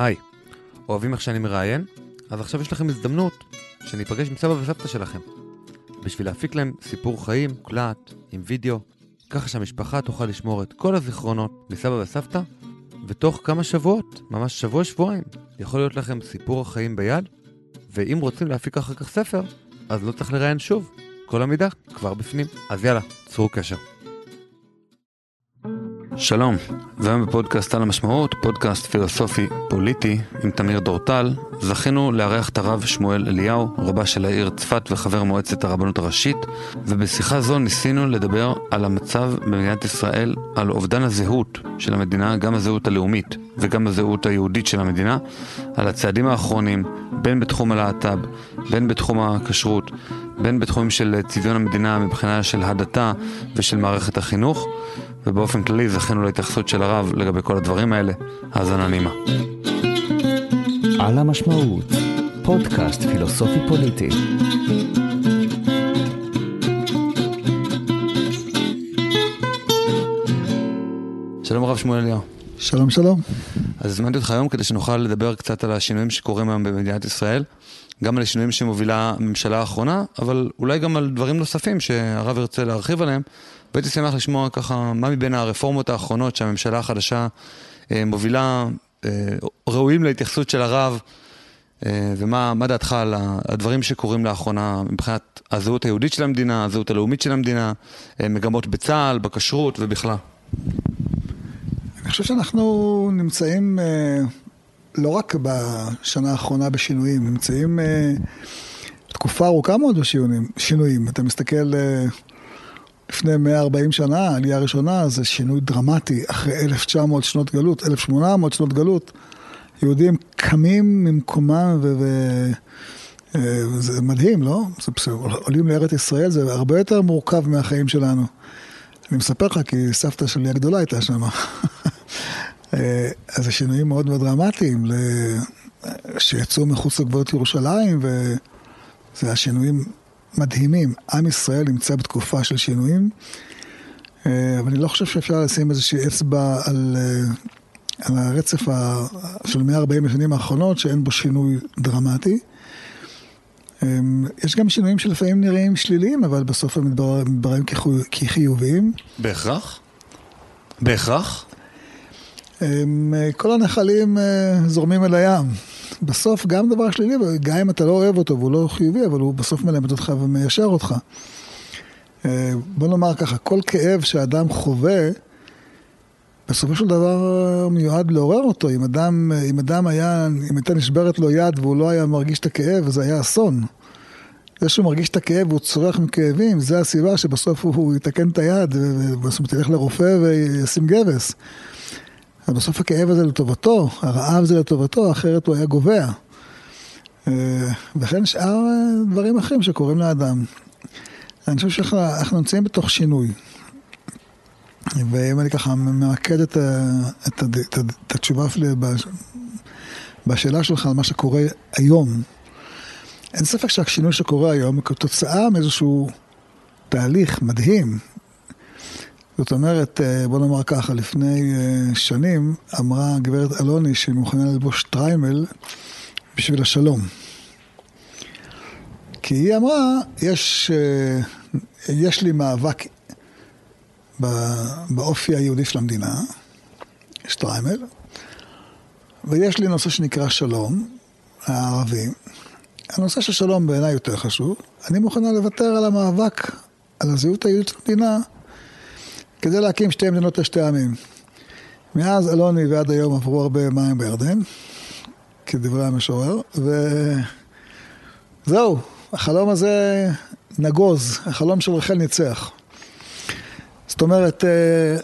היי, אוהבים איך שאני מראיין? אז עכשיו יש לכם הזדמנות שניפגש עם סבא וסבתא שלכם. בשביל להפיק להם סיפור חיים, מוקלט, עם וידאו, ככה שהמשפחה תוכל לשמור את כל הזיכרונות מסבא וסבתא, ותוך כמה שבועות, ממש שבוע-שבועיים, יכול להיות לכם סיפור החיים ביד, ואם רוצים להפיק אחר כך ספר, אז לא צריך לראיין שוב. כל המידע כבר בפנים. אז יאללה, צרו קשר. שלום, והיום בפודקאסט על המשמעות, פודקאסט פילוסופי פוליטי עם תמיר דורטל, זכינו לארח את הרב שמואל אליהו, רבה של העיר צפת וחבר מועצת הרבנות הראשית, ובשיחה זו ניסינו לדבר על המצב במדינת ישראל, על אובדן הזהות של המדינה, גם הזהות הלאומית וגם הזהות היהודית של המדינה, על הצעדים האחרונים, בין בתחום הלהט"ב, בין בתחום הכשרות, בין בתחומים של צביון המדינה מבחינה של הדתה ושל מערכת החינוך. ובאופן כללי זכינו להתייחסות של הרב לגבי כל הדברים האלה. האזנה נעימה. על המשמעות, פודקאסט פילוסופי פוליטי. שלום הרב שמואל אליהו. שלום שלום. אז הזמנתי אותך היום כדי שנוכל לדבר קצת על השינויים שקורים היום במדינת ישראל, גם על השינויים שמובילה הממשלה האחרונה, אבל אולי גם על דברים נוספים שהרב ירצה להרחיב עליהם. והייתי שמח לשמוע ככה מה מבין הרפורמות האחרונות שהממשלה החדשה אה, מובילה, אה, ראויים להתייחסות של הרב, אה, ומה דעתך על הדברים שקורים לאחרונה מבחינת הזהות היהודית של המדינה, הזהות הלאומית של המדינה, מגמות בצה"ל, בכשרות ובכלל. אני חושב שאנחנו נמצאים לא רק בשנה האחרונה בשינויים, נמצאים תקופה ארוכה מאוד בשינויים. אתה מסתכל לפני 140 שנה, העלייה הראשונה זה שינוי דרמטי, אחרי 1900 שנות גלות, 1800 שנות גלות. יהודים קמים ממקומם ו... ו... זה מדהים, לא? זה בסדר, עולים לארץ ישראל, זה הרבה יותר מורכב מהחיים שלנו. אני מספר לך כי סבתא שלי הגדולה הייתה שם. אז זה שינויים מאוד מאוד דרמטיים שיצאו מחוץ לגבולות ירושלים, וזה השינויים מדהימים. עם ישראל נמצא בתקופה של שינויים, אבל אני לא חושב שאפשר לשים איזושהי אצבע על, על הרצף של 140 השנים האחרונות, שאין בו שינוי דרמטי. יש גם שינויים שלפעמים נראים שליליים, אבל בסוף הם מתבררים כחיוביים. בהכרח? בהכרח? כל הנחלים זורמים אל הים. בסוף גם דבר שלילי, גם אם אתה לא אוהב אותו והוא לא חיובי, אבל הוא בסוף מלמד אותך ומיישר אותך. בוא נאמר ככה, כל כאב שאדם חווה, בסופו של דבר מיועד לעורר אותו. אם אדם, אם אדם היה, אם הייתה נשברת לו יד והוא לא היה מרגיש את הכאב, זה היה אסון. זה שהוא מרגיש את הכאב והוא צורך מכאבים, זה הסיבה שבסוף הוא, הוא יתקן את היד, ובסוף ילך לרופא וישים גבס. אבל בסוף הכאב הזה לטובתו, הרעב זה לטובתו, אחרת הוא היה גובע. וכן שאר דברים אחרים שקורים לאדם. אני חושב שאנחנו נמצאים בתוך שינוי. ואם אני ככה ממקד את, את, את, את התשובה שלי בשאלה שלך על מה שקורה היום, אין ספק שהשינוי שקורה היום הוא כתוצאה מאיזשהו תהליך מדהים. זאת אומרת, בוא נאמר ככה, לפני שנים אמרה גברת אלוני שהיא מוכנה ללבוש שטריימל בשביל השלום. כי היא אמרה, יש, יש לי מאבק באופי היהודי של המדינה, יש שטריימל, ויש לי נושא שנקרא שלום, הערבים. הנושא של שלום בעיניי יותר חשוב. אני מוכנה לוותר על המאבק, על הזהות היהודית של המדינה, כדי להקים שתי מדינות לשתי עמים. מאז אלוני ועד היום עברו הרבה מים בירדן, כדברי המשורר, וזהו, החלום הזה נגוז, החלום של רחל ניצח. זאת אומרת,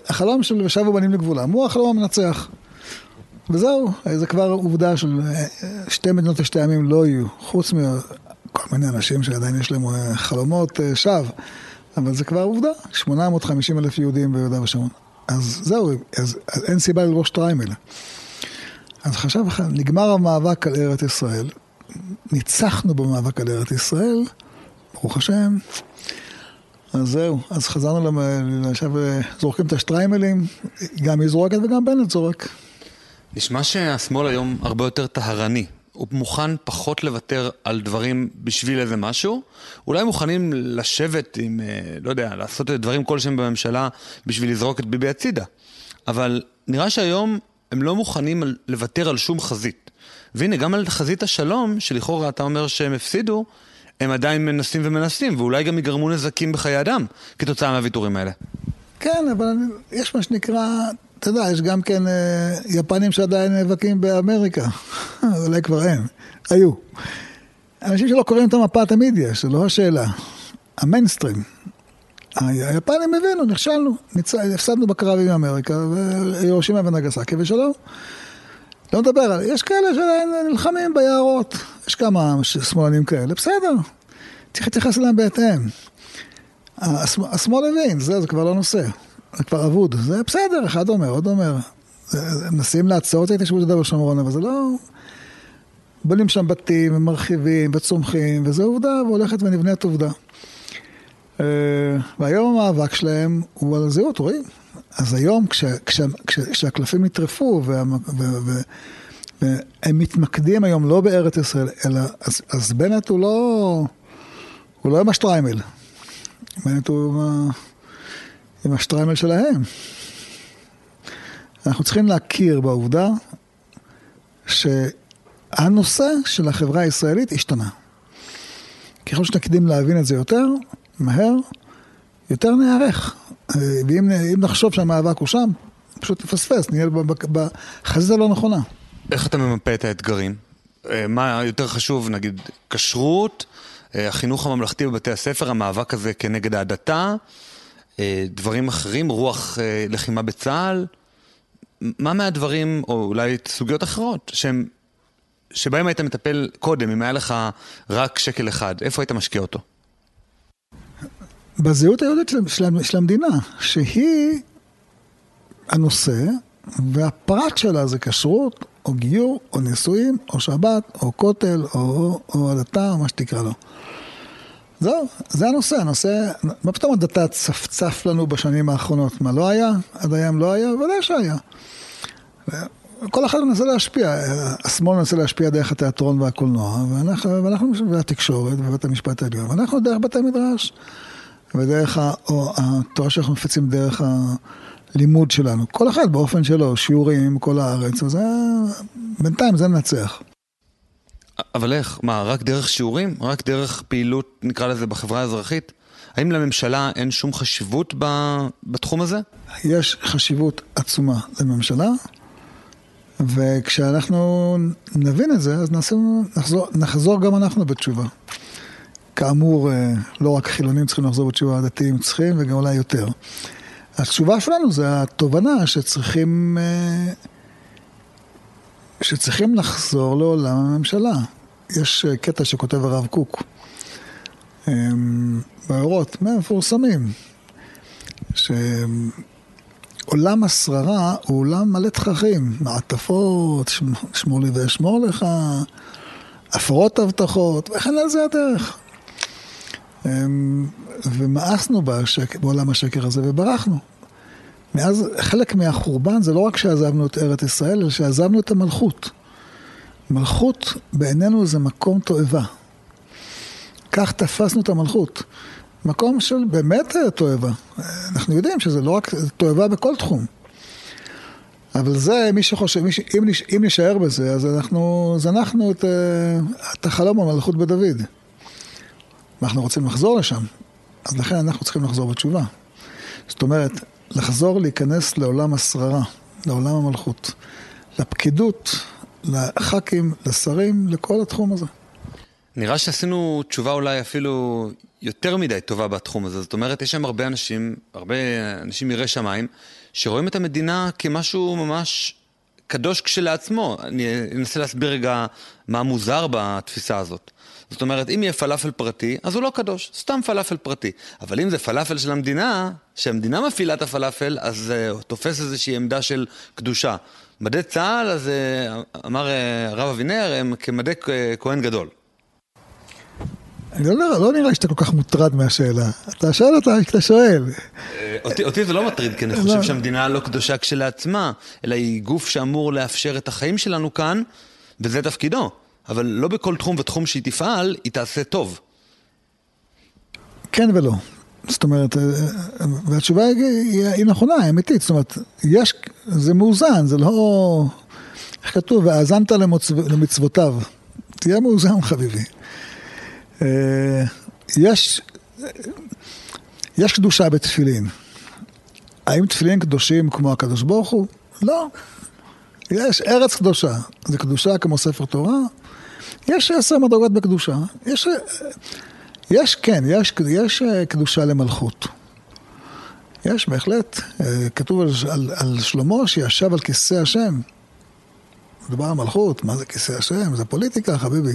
החלום של ושבו בנים לגבולם הוא החלום המנצח. וזהו, זה כבר עובדה של שתי מדינות לשתי עמים לא יהיו, חוץ מכל מיני אנשים שעדיין יש להם חלומות שווא, אבל זה כבר עובדה, 850 אלף יהודים ביהודה ושומרון. אז זהו, אז, אז אין סיבה ללבוש שטריימל. אז עכשיו נגמר המאבק על ארץ ישראל, ניצחנו במאבק על ארץ ישראל, ברוך השם. אז זהו, אז חזרנו עכשיו, זורקים את השטריימלים, גם היא זורקת וגם בנט זורק. נשמע שהשמאל היום הרבה יותר טהרני. הוא מוכן פחות לוותר על דברים בשביל איזה משהו. אולי מוכנים לשבת עם, אה, לא יודע, לעשות דברים כלשהם בממשלה בשביל לזרוק את ביבי הצידה. אבל נראה שהיום הם לא מוכנים לוותר על שום חזית. והנה, גם על חזית השלום, שלכאורה אתה אומר שהם הפסידו, הם עדיין מנסים ומנסים, ואולי גם יגרמו נזקים בחיי אדם כתוצאה מהוויתורים האלה. כן, אבל יש מה שנקרא, אתה יודע, יש גם כן אה, יפנים שעדיין נאבקים באמריקה. אולי כבר אין, היו. אנשים שלא קוראים את המפה תמיד יש, זו לא השאלה. המיינסטרים. היפנים הבינו, נכשלנו, הפסדנו בקרב עם אמריקה, ויורשימה ונגסקי ושלום. לא מדבר על, יש כאלה שנלחמים ביערות, יש כמה שמאלנים כאלה, בסדר, צריך להתייחס אליהם בהתאם. השמאל הבין, זה, זה כבר לא נושא, זה כבר אבוד, זה בסדר, אחד אומר, עוד אומר. מנסים לעצור את ההתיישבות יהודה ושומרון, אבל זה לא... בונים שם בתים, ומרחיבים, וצומחים, וזו עובדה, והולכת ונבנית עובדה. אה, והיום המאבק שלהם הוא על זהות, רואים? אז היום כשה, כשה, כשהקלפים נטרפו והם מתמקדים היום לא בארץ ישראל, אלא אז, אז בנט הוא לא, הוא לא עם השטריימל, בנט הוא עם, עם השטריימל שלהם. אנחנו צריכים להכיר בעובדה שהנושא של החברה הישראלית השתנה. ככל שנקדים להבין את זה יותר, מהר, יותר נערך. ואם נחשוב שהמאבק הוא שם, פשוט נפספס, נהיה בחזית הלא נכונה. איך אתה ממפה את האתגרים? אה, מה יותר חשוב, נגיד, כשרות, אה, החינוך הממלכתי בבתי הספר, המאבק הזה כנגד ההדתה, אה, דברים אחרים, רוח לחימה בצה"ל? מה מהדברים, או אולי סוגיות אחרות, שהם, שבהם היית מטפל קודם, אם היה לך רק שקל אחד, איפה היית משקיע אותו? בזהות היהודית של, של, של המדינה, שהיא הנושא, והפרט שלה זה כשרות, או גיור, או נישואים, או שבת, או כותל, או, או הדתה, או מה שתקרא לו. זהו, זה הנושא, הנושא, מה פתאום הדתה צפצף לנו בשנים האחרונות? מה, לא היה? עד היום לא היה? ודאי שהיה. כל אחד מנסה להשפיע, השמאל מנסה להשפיע דרך התיאטרון והקולנוע, ואנחנו, ואנחנו והתקשורת ובית המשפט העליון, ואנחנו דרך בתי מדרש. ודרך התורה שאנחנו מפיצים דרך הלימוד שלנו. כל אחד באופן שלו, שיעורים, כל הארץ, וזה, בינתיים זה מנצח. אבל איך? מה, רק דרך שיעורים? רק דרך פעילות, נקרא לזה, בחברה האזרחית? האם לממשלה אין שום חשיבות ב, בתחום הזה? יש חשיבות עצומה לממשלה, וכשאנחנו נבין את זה, אז נעשה, נחזור, נחזור גם אנחנו בתשובה. כאמור, אה, לא רק חילונים צריכים לחזור בתשובה, הדתיים צריכים, וגם אולי יותר. התשובה שלנו זה התובנה שצריכים, אה, שצריכים לחזור לעולם הממשלה. יש אה, קטע שכותב הרב קוק, באורות, מפורסמים, שעולם השררה הוא עולם מלא תככים, מעטפות, שמור לי ואשמור לך, הפרות הבטחות, וכן על זה הדרך. ומאסנו בעולם השקר הזה וברחנו. מאז, חלק מהחורבן זה לא רק שעזבנו את ארץ ישראל, אלא שעזבנו את המלכות. מלכות בעינינו זה מקום תועבה. כך תפסנו את המלכות. מקום של באמת תועבה. אנחנו יודעים שזה לא רק תועבה בכל תחום. אבל זה, מי שחושב, מי ש... אם, נש... אם נשאר בזה, אז אנחנו זנחנו את, אה, את החלום המלכות בדוד. ואנחנו רוצים לחזור לשם, אז לכן אנחנו צריכים לחזור בתשובה. זאת אומרת, לחזור להיכנס לעולם השררה, לעולם המלכות, לפקידות, לח"כים, לשרים, לכל התחום הזה. נראה שעשינו תשובה אולי אפילו יותר מדי טובה בתחום הזה. זאת אומרת, יש שם הרבה אנשים, הרבה אנשים יראי שמיים, שרואים את המדינה כמשהו ממש קדוש כשלעצמו. אני אנסה להסביר רגע מה מוזר בתפיסה הזאת. זאת אומרת, אם יהיה פלאפל פרטי, אז הוא לא קדוש, סתם פלאפל פרטי. אבל אם זה פלאפל של המדינה, שהמדינה מפעילה את הפלאפל, אז uh, תופס איזושהי עמדה של קדושה. מדי צה"ל, אז uh, אמר uh, הרב אבינר, הם כמדי כהן גדול. אני לא, לא נראה לי שאתה כל כך מוטרד מהשאלה. אתה שואל אותה כשאתה שואל. אה, אותי, אותי זה לא מטריד, כי אני חושב שהמדינה לא קדושה כשלעצמה, אלא היא גוף שאמור לאפשר את החיים שלנו כאן, וזה תפקידו. אבל לא בכל תחום ותחום שהיא תפעל, היא תעשה טוב. כן ולא. זאת אומרת, אה, והתשובה היא, היא נכונה, היא אמיתית. זאת אומרת, יש, זה מאוזן, זה לא... איך כתוב? והאזנת למצו, למצוותיו. תהיה מאוזן, חביבי. אה, יש, יש קדושה בתפילין. האם תפילין קדושים כמו הקדוש ברוך הוא? לא. יש ארץ קדושה. זה קדושה כמו ספר תורה. יש עשר מדרגות בקדושה. יש, יש כן, יש, יש קדושה למלכות. יש בהחלט, כתוב על, על, על שלמה שישב על כיסא השם. מדובר על מלכות, מה זה כיסא השם? זה פוליטיקה, חביבי.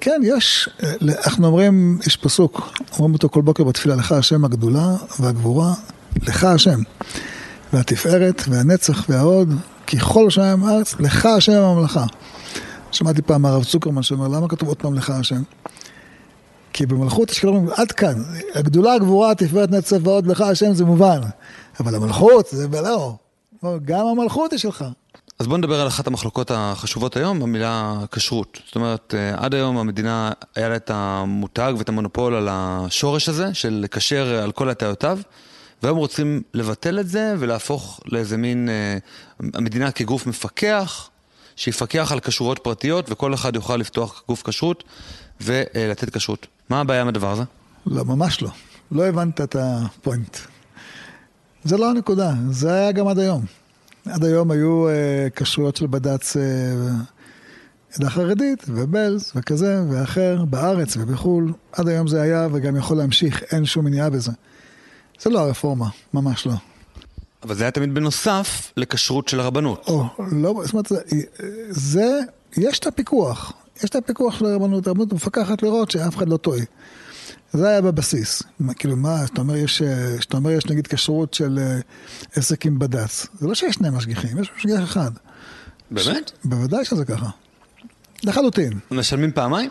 כן, יש, אנחנו אומרים, יש פסוק, אומרים אותו כל בוקר בתפילה, לך השם הגדולה והגבורה, לך השם. והתפארת והנצח וההוד, כי כל שם הארץ, לך השם הממלכה. שמעתי פעם מהרב צוקרמן שאומר, למה כתוב עוד פעם לך השם? כי במלכות יש כאלה עד כאן, הגדולה, הגבורה, התפארת, נצח והוד, לך השם זה מובן. אבל המלכות זה בלאו. גם המלכות היא שלך. אז בוא נדבר על אחת המחלוקות החשובות היום, המילה כשרות. זאת אומרת, עד היום המדינה היה לה את המותג ואת המונופול על השורש הזה, של לקשר על כל הטעיותיו, והיום רוצים לבטל את זה ולהפוך לאיזה מין, המדינה כגוף מפקח, שיפקח על כשרויות פרטיות וכל אחד יוכל לפתוח גוף כשרות ולתת כשרות. מה הבעיה עם הדבר הזה? לא, ממש לא. לא הבנת את הפוינט. זה לא הנקודה, זה היה גם עד היום. עד היום היו אה, כשרויות של בד"ץ אה, עדה חרדית ובלז וכזה ואחר בארץ ובחו"ל. עד היום זה היה וגם יכול להמשיך, אין שום מניעה בזה. זה לא הרפורמה, ממש לא. אבל זה היה תמיד בנוסף לכשרות של הרבנות. או, לא, זאת אומרת, זה, זה, יש את הפיקוח. יש את הפיקוח של הרבנות, הרבנות מפקחת לראות שאף אחד לא טועה. זה היה בבסיס. כאילו, מה, שאתה אומר, יש, שאתה אומר, יש נגיד כשרות של עסק עם בד"ץ. זה לא שיש שני משגיחים, יש משגיח אחד. באמת? ש... בוודאי שזה ככה. לחלוטין. משלמים פעמיים?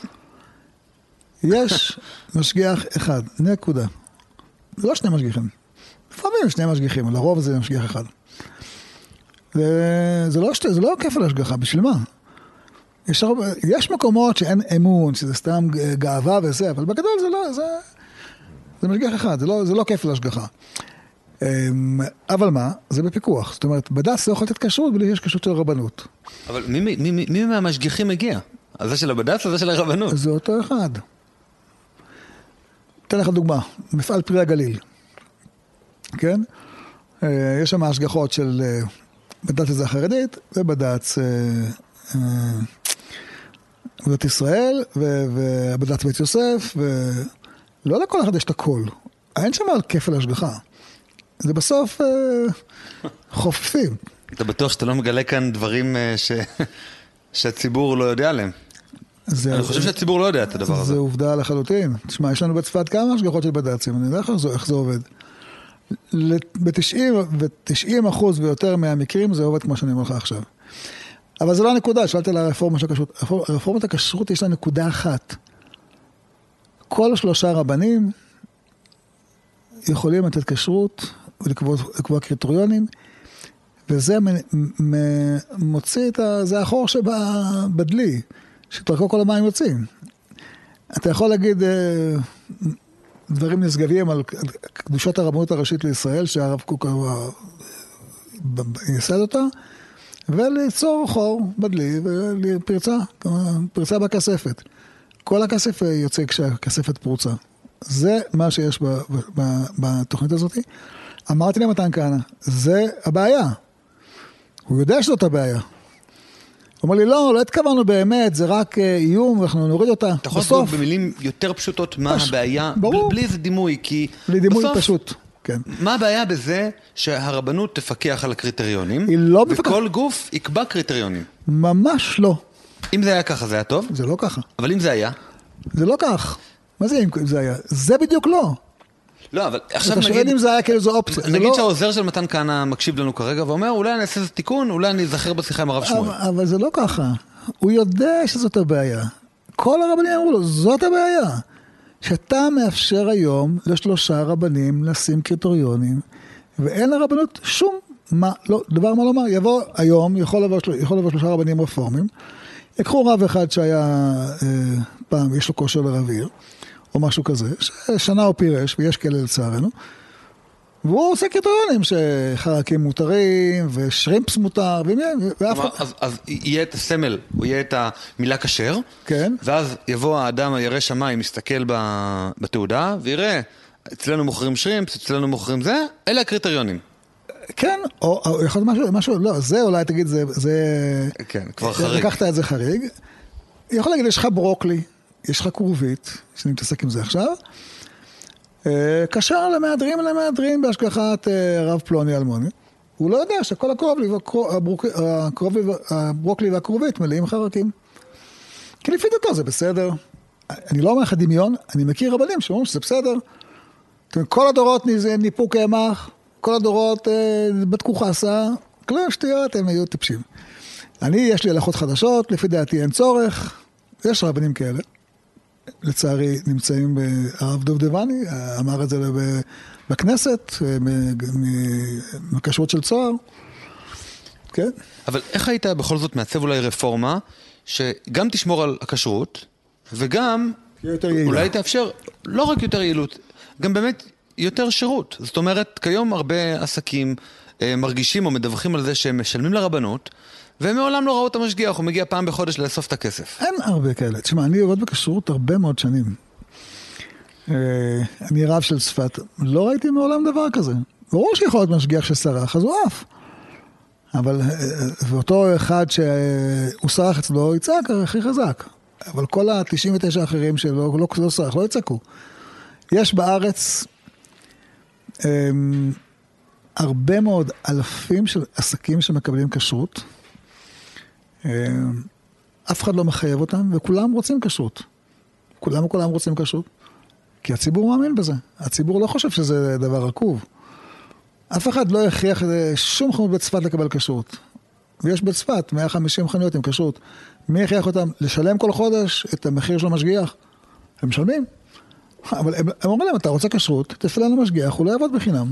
יש משגיח אחד, נקודה. זה לא שני משגיחים. לפעמים שני משגיחים, לרוב זה משגיח אחד. זה, זה, לא, זה לא כיף על השגחה, בשביל מה? יש, הרבה, יש מקומות שאין אמון, שזה סתם גאווה וזה, אבל בגדול זה לא, זה, זה משגיח אחד, זה לא, זה לא כיף להשגחה. אבל מה? זה בפיקוח. זאת אומרת, בד"ץ לא יכול לתת כשרות בלי שיש כשרות של רבנות. אבל מי, מי, מי, מי מהמשגיחים מגיע? הזה של הבד"ץ או זה של הרבנות? זה אותו אחד. אתן לך דוגמה, מפעל פרי הגליל. כן? יש שם השגחות של בד"ץ לזה החרדית ובד"ץ בד"ץ ישראל ובד"ץ בית יוסף, ולא לכל אחד יש את הכל. אין שם על כפל השגחה. זה בסוף חופפים. אתה בטוח שאתה לא מגלה כאן דברים ש... שהציבור לא יודע עליהם. זה, אני חושב שהציבור לא יודע את הדבר הזה. זה עובדה לחלוטין. תשמע, יש לנו בצפת כמה השגחות של בד"צים, אני יודע איך זה עובד. ב-90 אחוז ויותר מהמקרים זה עובד כמו שאני אומר לך עכשיו. אבל זו לא הנקודה, שאלת על הרפורמה של הכשרות. רפורמת הכשרות יש לה נקודה אחת. כל שלושה רבנים יכולים לתת כשרות ולקבוע קריטריונים, וזה מוציא את ה... זה החור שבדלי, שדרכו כל המים יוצאים. אתה יכול להגיד דברים נשגביים על קדושת הרבנות הראשית לישראל, שהרב קוק ייסד אותה, וליצור חור בדלי ופרצה, פרצה בכספת. כל הכסף יוצא כשהכספת פרוצה. זה מה שיש בתוכנית הזאת. אמרתי למתן כהנא, זה הבעיה. הוא יודע שזאת הבעיה. הוא אומר לי, לא, לא התכוונו באמת, זה רק איום, אנחנו נוריד אותה. אתה יכול לעשות במילים יותר פשוטות מה פש... הבעיה, ברור. בלי איזה דימוי, כי בלי דימוי בסוף, פשוט, כן. מה הבעיה בזה שהרבנות תפקח על הקריטריונים, היא לא מפקחת. וכל גוף יקבע קריטריונים? ממש לא. אם זה היה ככה, זה היה טוב? זה לא ככה. אבל אם זה היה? זה לא כך. מה זה אם זה היה? זה בדיוק לא. לא, אבל עכשיו אתה נגיד... שואל אם זה היה כאילו זו אופציה. נגיד לא- שהעוזר של מתן כהנא מקשיב לנו כרגע ואומר, אולי אני אעשה איזה תיקון, אולי אני אזכר בשיחה עם הרב שמואל. אבל, אבל זה לא ככה. הוא יודע שזאת הבעיה. כל הרבנים אמרו לו, זאת הבעיה. שאתה מאפשר היום לשלושה רבנים לשים קריטריונים, ואין לרבנות שום מה, לא, דבר מה לומר. יבוא היום, יכול לבוא, יכול לבוא שלושה רבנים רפורמים, יקחו רב אחד שהיה אה, פעם, יש לו כושר לרב עיר, או משהו כזה, שנה הוא פירש, ויש כאלה לצערנו, והוא עושה קריטריונים שחרקים מותרים, ושרימפס מותר, ואף אחד... אז, אז יהיה את הסמל, הוא יהיה את המילה כשר, כן. ואז יבוא האדם הירא שמיים, יסתכל בתעודה, ויראה, אצלנו מוכרים שרימפס, אצלנו מוכרים זה, אלה הקריטריונים. כן, או, או יכול להיות משהו, משהו, לא, זה אולי תגיד, זה, זה... כן, כבר חריג. לקחת את זה חריג. יכול להגיד, יש לך ברוקלי, יש לך כרובית, שאני מתעסק עם זה עכשיו. אה, קשר למהדרים למהדרים בהשגחת אה, רב פלוני אלמוני. הוא לא יודע שכל הקרובלי, הברוקלי והכרובית מלאים חרקים. כי לפי דתו זה בסדר. אני לא אומר לך דמיון, אני מכיר רבנים שאומרים שזה בסדר. כל הדורות ניפו קמח, כל הדורות אה, בדקו חסה, כלום שטויות, הם היו טיפשים. אני, יש לי הלכות חדשות, לפי דעתי אין צורך, יש רבנים כאלה. לצערי נמצאים, הרב דובדבני אמר את זה בכנסת, מהכשרות של צוהר, כן. אבל איך היית בכל זאת מעצב אולי רפורמה, שגם תשמור על הכשרות, וגם אולי תאפשר לא רק יותר יעילות, גם באמת יותר שירות. זאת אומרת, כיום הרבה עסקים מרגישים או מדווחים על זה שהם משלמים לרבנות, והם מעולם לא ראו את המשגיח, הוא מגיע פעם בחודש לאסוף את הכסף. אין הרבה כאלה. תשמע, אני עובד בכשרות הרבה מאוד שנים. אה, אני רב של צפת, לא ראיתי מעולם דבר כזה. ברור שיכול להיות משגיח שסרח, אז הוא עף. אבל, אה, ואותו אחד שהוא סרח אצלו, יצעק הכי חזק. אבל כל ה-99 האחרים שלא לא, לא סרח, לא יצעקו. יש בארץ אמ, הרבה מאוד אלפים של עסקים שמקבלים כשרות. אמ, אף אחד לא מחייב אותם, וכולם רוצים כשרות. כולם וכולם רוצים כשרות. כי הציבור מאמין בזה. הציבור לא חושב שזה דבר רקוב. אף אחד לא הכריח שום חנות בצפת לקבל כשרות. ויש בצפת 150 חנויות עם כשרות. מי הכריח אותם לשלם כל חודש את המחיר של המשגיח? הם משלמים. אבל הם, הם אומרים להם, אתה רוצה כשרות, תפנה למשגיח, הוא לא יעבוד בחינם.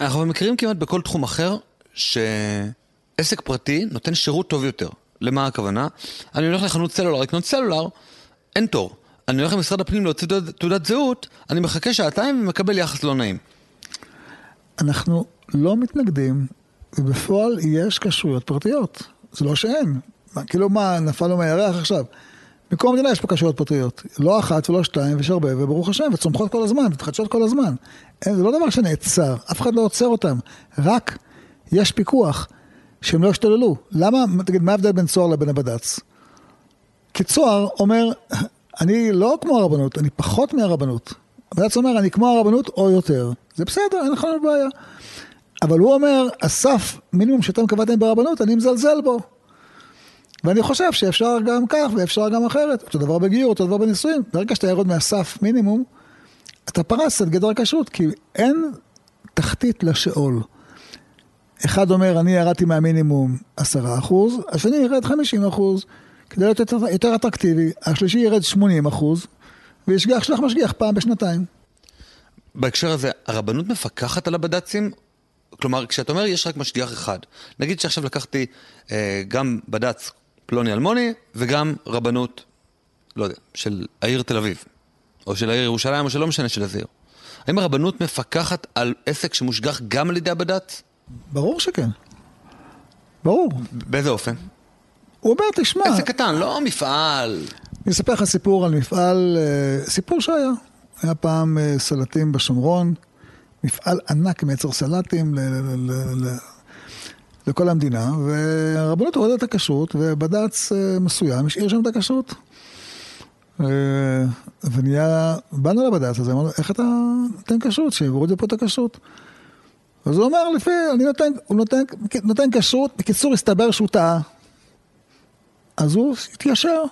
אנחנו מכירים כמעט בכל תחום אחר, שעסק פרטי נותן שירות טוב יותר. למה הכוונה? אני הולך לחנות סלולר לקנות סלולר, אין תור. אני הולך למשרד הפנים להוציא תעודת, תעודת זהות, אני מחכה שעתיים ומקבל יחס לא נעים. אנחנו לא מתנגדים, ובפועל יש כשרויות פרטיות. זה לא שאין. כאילו מה, נפלנו מהירח עכשיו? מקום המדינה יש פה כשרויות פרטיות. לא אחת ולא שתיים, ויש הרבה, וברוך השם, וצומחות כל הזמן, מתחדשות כל הזמן. אין, זה לא דבר שנעצר, אף אחד לא עוצר אותם. רק יש פיקוח, שהם לא ישתוללו. למה, תגיד, מה ההבדל בין צוהר לבין הבד"ץ? כי צוהר אומר, אני לא כמו הרבנות, אני פחות מהרבנות. הבד"ץ אומר, אני כמו הרבנות או יותר. זה בסדר, אין לך בעיה. אבל הוא אומר, הסף מינימום שאתם קבעתם ברבנות, אני מזלזל בו. ואני חושב שאפשר גם כך ואפשר גם אחרת. אותו דבר בגיור, אותו דבר בנישואים. ברגע שאתה יורד מהסף מינימום, אתה פרס את גדר הכשרות, כי אין תחתית לשאול. אחד אומר, אני ירדתי מהמינימום עשרה אחוז, השני ירד חמישים אחוז, כדי להיות יותר, יותר אטרקטיבי, השלישי ירד שמונים אחוז, וישגח שלח משגיח פעם בשנתיים. בהקשר הזה, הרבנות מפקחת על הבד"צים? כלומר, כשאתה אומר יש רק משגיח אחד, נגיד שעכשיו לקחתי אה, גם בד"ץ פלוני אלמוני, וגם רבנות, לא יודע, של העיר תל אביב, או של העיר ירושלים, או שלא משנה של איזה עיר. האם הרבנות מפקחת על עסק שמושגח גם על ידי הבד"ץ? ברור שכן. ברור. באיזה אופן? הוא אומר, תשמע... עסק קטן, לא מפעל. אני אספר לך סיפור על מפעל, אה, סיפור שהיה. היה פעם אה, סלטים בשומרון, מפעל ענק מייצר סלטים לכל המדינה, והרבנות הורדת את הכשרות, ובד"ץ אה, מסוים השאיר שם את הכשרות. אה, ונהיה, באנו לבד"ץ הזה, אמרנו, איך אתה נותן כשרות? שיורידו פה את הכשרות. אז הוא אומר, לפי, אני נותן, הוא נותן, נותן כשרות, בקיצור, הסתבר שהוא טעה. אז הוא התיישר.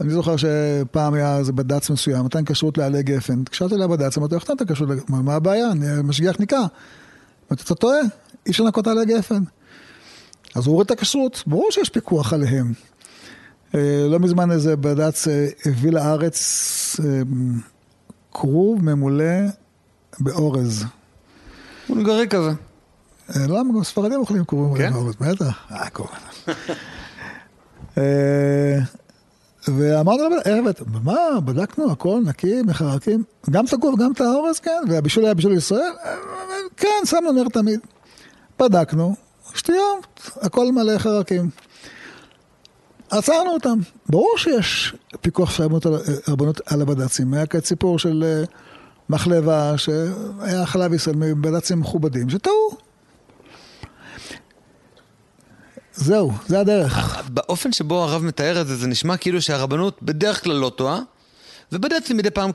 אני זוכר שפעם היה איזה בד"ץ מסוים, נותן כשרות לעלי גפן. התקשרתי לבד"ץ, אמרתי, איך נתת כשרות? מה הבעיה? אני משגיח ניקה. אמרתי, אתה טועה, אי אפשר לנקות עלי גפן. אז הוא הוריד את הכשרות, ברור שיש פיקוח עליהם. אה, לא מזמן איזה בד"ץ אה, הביא לארץ אה, כרוב ממולא באורז. הונגרי כזה. למה גם ספרדים אוכלים כרוב ממולא כן? באורז? בטח. אה, כמובן. ואמרנו הבאת? מה, בדקנו הכל נקי, מחרקים, גם את הכרוב, גם את האורז, כן, והבישול היה בישול ישראל, כן, שמנו נר תמיד. בדקנו, שטויות, הכל מלא חרקים. עצרנו אותם. ברור שיש פיקוח של הרבנות על- הבד"צים. היה כעת סיפור של אה, מחלבה שהיה חלב ישראל מבד"צים מכובדים, שטעו. זהו, זה הדרך. באופן שבו הרב מתאר את זה, זה נשמע כאילו שהרבנות בדרך כלל לא טועה, ובד"צים מדי פעם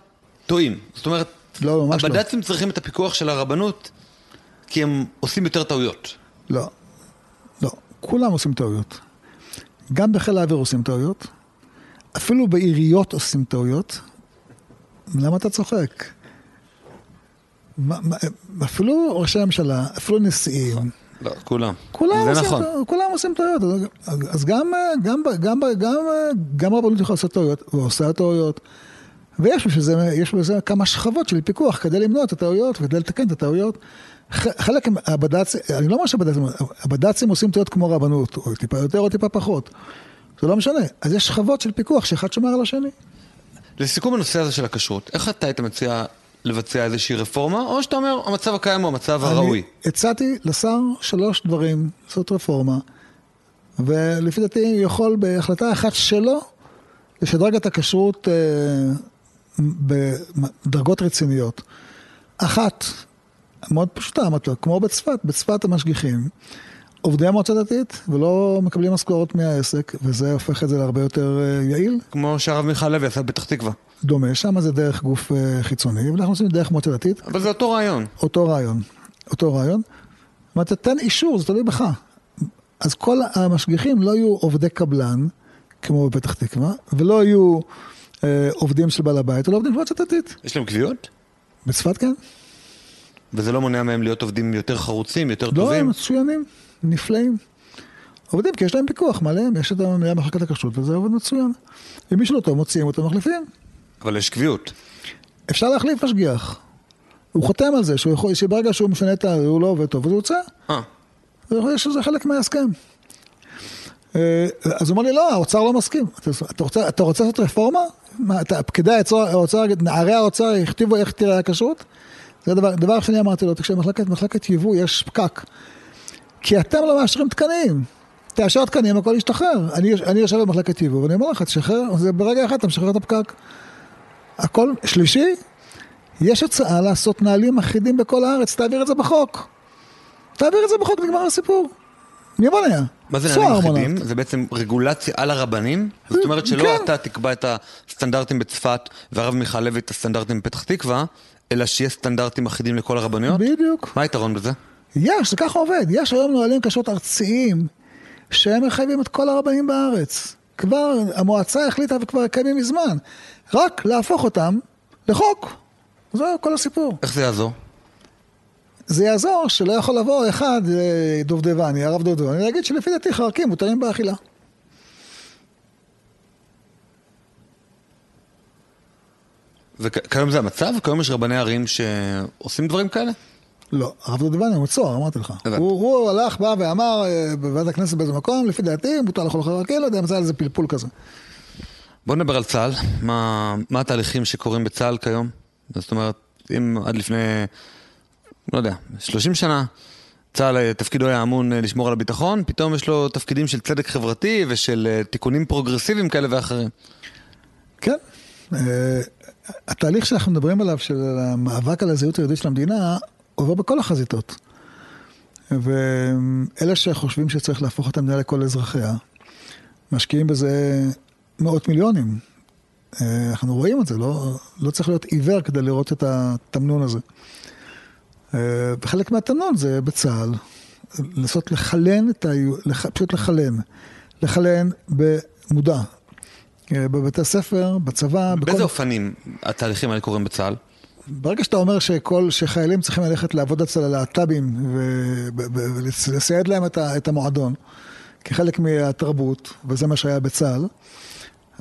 טועים. זאת אומרת, לא, לא. הבד"צים צריכים את הפיקוח של הרבנות, כי הם עושים יותר טעויות. לא, לא, כולם עושים טעויות. גם בחיל האוויר עושים טעויות, אפילו בעיריות עושים טעויות. למה אתה צוחק? אפילו ראשי הממשלה, אפילו נשיאים, לא, כולם. כולם זה עושים, נכון. כולם עושים טעויות. אז- גם, גם, גם, גם, גם הרבנות יכולה לעשות טעויות, ועושה טעויות. ויש בזה כמה שכבות של פיקוח כדי למנוע את הטעויות וכדי לתקן את הטעויות. חלק מהבד"צים, אני לא אומר שהבד"צים, הבד"צים עושים טעויות כמו רבנות, או טיפה יותר או טיפה פחות. זה לא משנה. אז יש שכבות של פיקוח שאחד שומר על השני. לסיכום הנושא הזה של הכשרות, איך אתה היית מציע לבצע איזושהי רפורמה, או שאתה אומר, המצב הקיים הוא המצב הראוי? אני הצעתי לשר שלוש דברים, לעשות רפורמה, ולפי דעתי יכול בהחלטה אחת שלו לשדרג את הכשרות אה, בדרגות רציניות. אחת, מאוד פשוטה, אמרתי לו, כמו בצפת, בצפת המשגיחים, עובדי המועצה הדתית ולא מקבלים משכורת מהעסק, וזה הופך את זה להרבה יותר אה, יעיל. כמו שהרב מיכל לוי עשה בפתח תקווה. דומה, שם זה דרך גוף אה, חיצוני, ואנחנו עושים דרך מועצה דתית. אבל זה אותו רעיון. אותו רעיון, אותו רעיון. זאת אומרת, תן אישור, זה תלוי בך. אז כל המשגיחים לא יהיו עובדי קבלן, כמו בפתח תקווה, ולא יהיו אה, עובדים של בעל הבית, אלא עובדים של מועצה דתית. יש להם קביעות? בצפת כן. וזה לא מונע מהם להיות עובדים יותר חרוצים, יותר לא, הם טובים? מצוינים, נפלאים. עובדים כי יש להם פיקוח מלא, יש את המנהל מחלקת הכשרות, וזה עובד מצוין. אם מישהו לא טוב, מוציאים אותו, מחליפים. אבל יש קביעות. אפשר להחליף משגיח. הוא חותם על זה, שהוא יכול, שברגע שהוא משנה את ה... הוא לא עובד טוב, אז הוא יוצא. אה, חושב שזה חלק מההסכם. אה, אז הוא אומר לי, לא, האוצר לא מסכים. אתה- רוצה, אתה רוצה לעשות רפורמה? מה, אתה, פקידי האוצר, נערי האוצר יכתיבו איך תראה הכשרות? זה דבר, דבר שני אמרתי לו, תקשיב, מחלקת, מחלקת יבוא יש פקק. כי אתם לא מאשרים תקנים. תאשר תקנים, הכל ישתחרר. אני, אני יושב במחלקת יבוא, ואני אומר לך, תשחרר, זה ברגע אחד אתה משחרר את הפקק. הכל, שלישי, יש הצעה לעשות נהלים אחידים בכל הארץ, תעביר את זה בחוק. תעביר את זה בחוק, נגמר הסיפור. מי מונע? מה זה נהלים. אחידים? זה בעצם רגולציה על הרבנים? זאת אומרת שלא כן. אתה תקבע את הסטנדרטים בצפת והרב מיכל לוי את הסטנדרטים בפתח תקווה, אלא שיהיה סטנדרטים אחידים לכל הרבנויות? בדיוק. מה היתרון בזה? יש, זה ככה עובד. יש היום נהלים כשרות ארציים שהם מחייבים את כל הרבנים בארץ. כבר המועצה החליטה וכבר קיימים מזמן. רק להפוך אותם לחוק. זהו כל הסיפור. איך זה יעזור? זה יעזור שלא יכול לבוא אחד, אה, דובדבני, הרב דובדבני, להגיד שלפי דעתי חרקים מותרים באכילה. וכיום זה המצב? כיום יש רבני ערים שעושים דברים כאלה? לא, הרב דודבני הוא מצוהר, אמרתי לך. הוא, הוא הלך, בא ואמר אה, בוועדת הכנסת באיזה מקום, לפי דעתי, מותר לאכול חרקים, לא יודע, מצא איזה פלפול כזה. בוא נדבר על צה"ל. מה, מה התהליכים שקורים בצה"ל כיום? זאת אומרת, אם עד לפני, לא יודע, 30 שנה, צה"ל אה, תפקידו היה אמון אה, לשמור על הביטחון, פתאום יש לו תפקידים של צדק חברתי ושל תיקונים פרוגרסיביים כאלה ואחרים. כן. התהליך שאנחנו מדברים עליו, של המאבק על הזהות היהודית של המדינה, עובר בכל החזיתות. ואלה שחושבים שצריך להפוך את המדינה לכל אזרחיה, משקיעים בזה מאות מיליונים. אה, אנחנו רואים את זה, לא, לא צריך להיות עיוור כדי לראות את התמנון הזה. אה, וחלק מהתמנון זה בצה"ל, לנסות לחלן את ה... פשוט לחלן. לחלן במודע. אה, בבתי הספר, בצבא, באיזה אופנים התהליכים האלה קורים בצה"ל? ברגע שאתה אומר שכל, שחיילים צריכים ללכת לעבוד אצל הלהט"בים ולסייד להם את, ה, את המועדון, כחלק מהתרבות, וזה מה שהיה בצה"ל.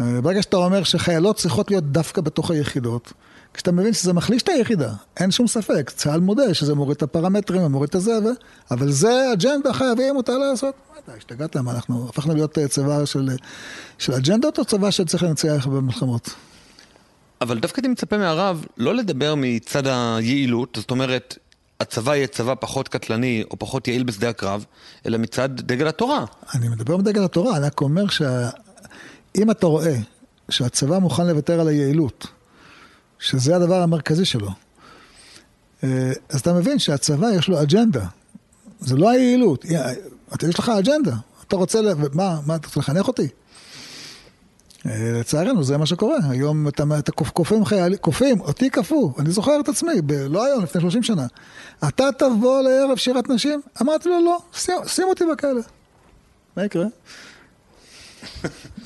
אה, ברגע שאתה אומר שחיילות צריכות להיות דווקא בתוך היחידות, כשאתה מבין שזה מחליש את היחידה, אין שום ספק, צה"ל מודה שזה מוריד את הפרמטרים ומוריד את הזה, ו... אבל זה אג'נדה חייבים אותה לעשות. מה אתה, השתגעת? מה, אנחנו הפכנו להיות אה, צבא של, של אג'נדות או צבא שצריך לנצח במלחמות? אבל דווקא אני מצפה מהרב לא לדבר מצד היעילות, זאת אומרת, הצבא יהיה צבא פחות קטלני או פחות יעיל בשדה הקרב, אלא מצד דגל התורה. אני מדבר מדגל התורה, אני רק אומר שאם אתה רואה שהצבא מוכן לוותר על היעילות, שזה הדבר המרכזי שלו, אה, אז אתה מבין שהצבא יש לו אג'נדה. זה לא היעילות, אתה יש לך אג'נדה. אתה רוצה, מה, מה, אתה רוצה לחנך אותי? אה, לצערנו זה מה שקורה, היום אתה כופים חיילים, כופים, אותי כפו, אני זוכר את עצמי, ב, לא היום, לפני 30 שנה. אתה תבוא לערב שירת נשים? אמרתי לו לא, שים, שים אותי בכלא. מה יקרה?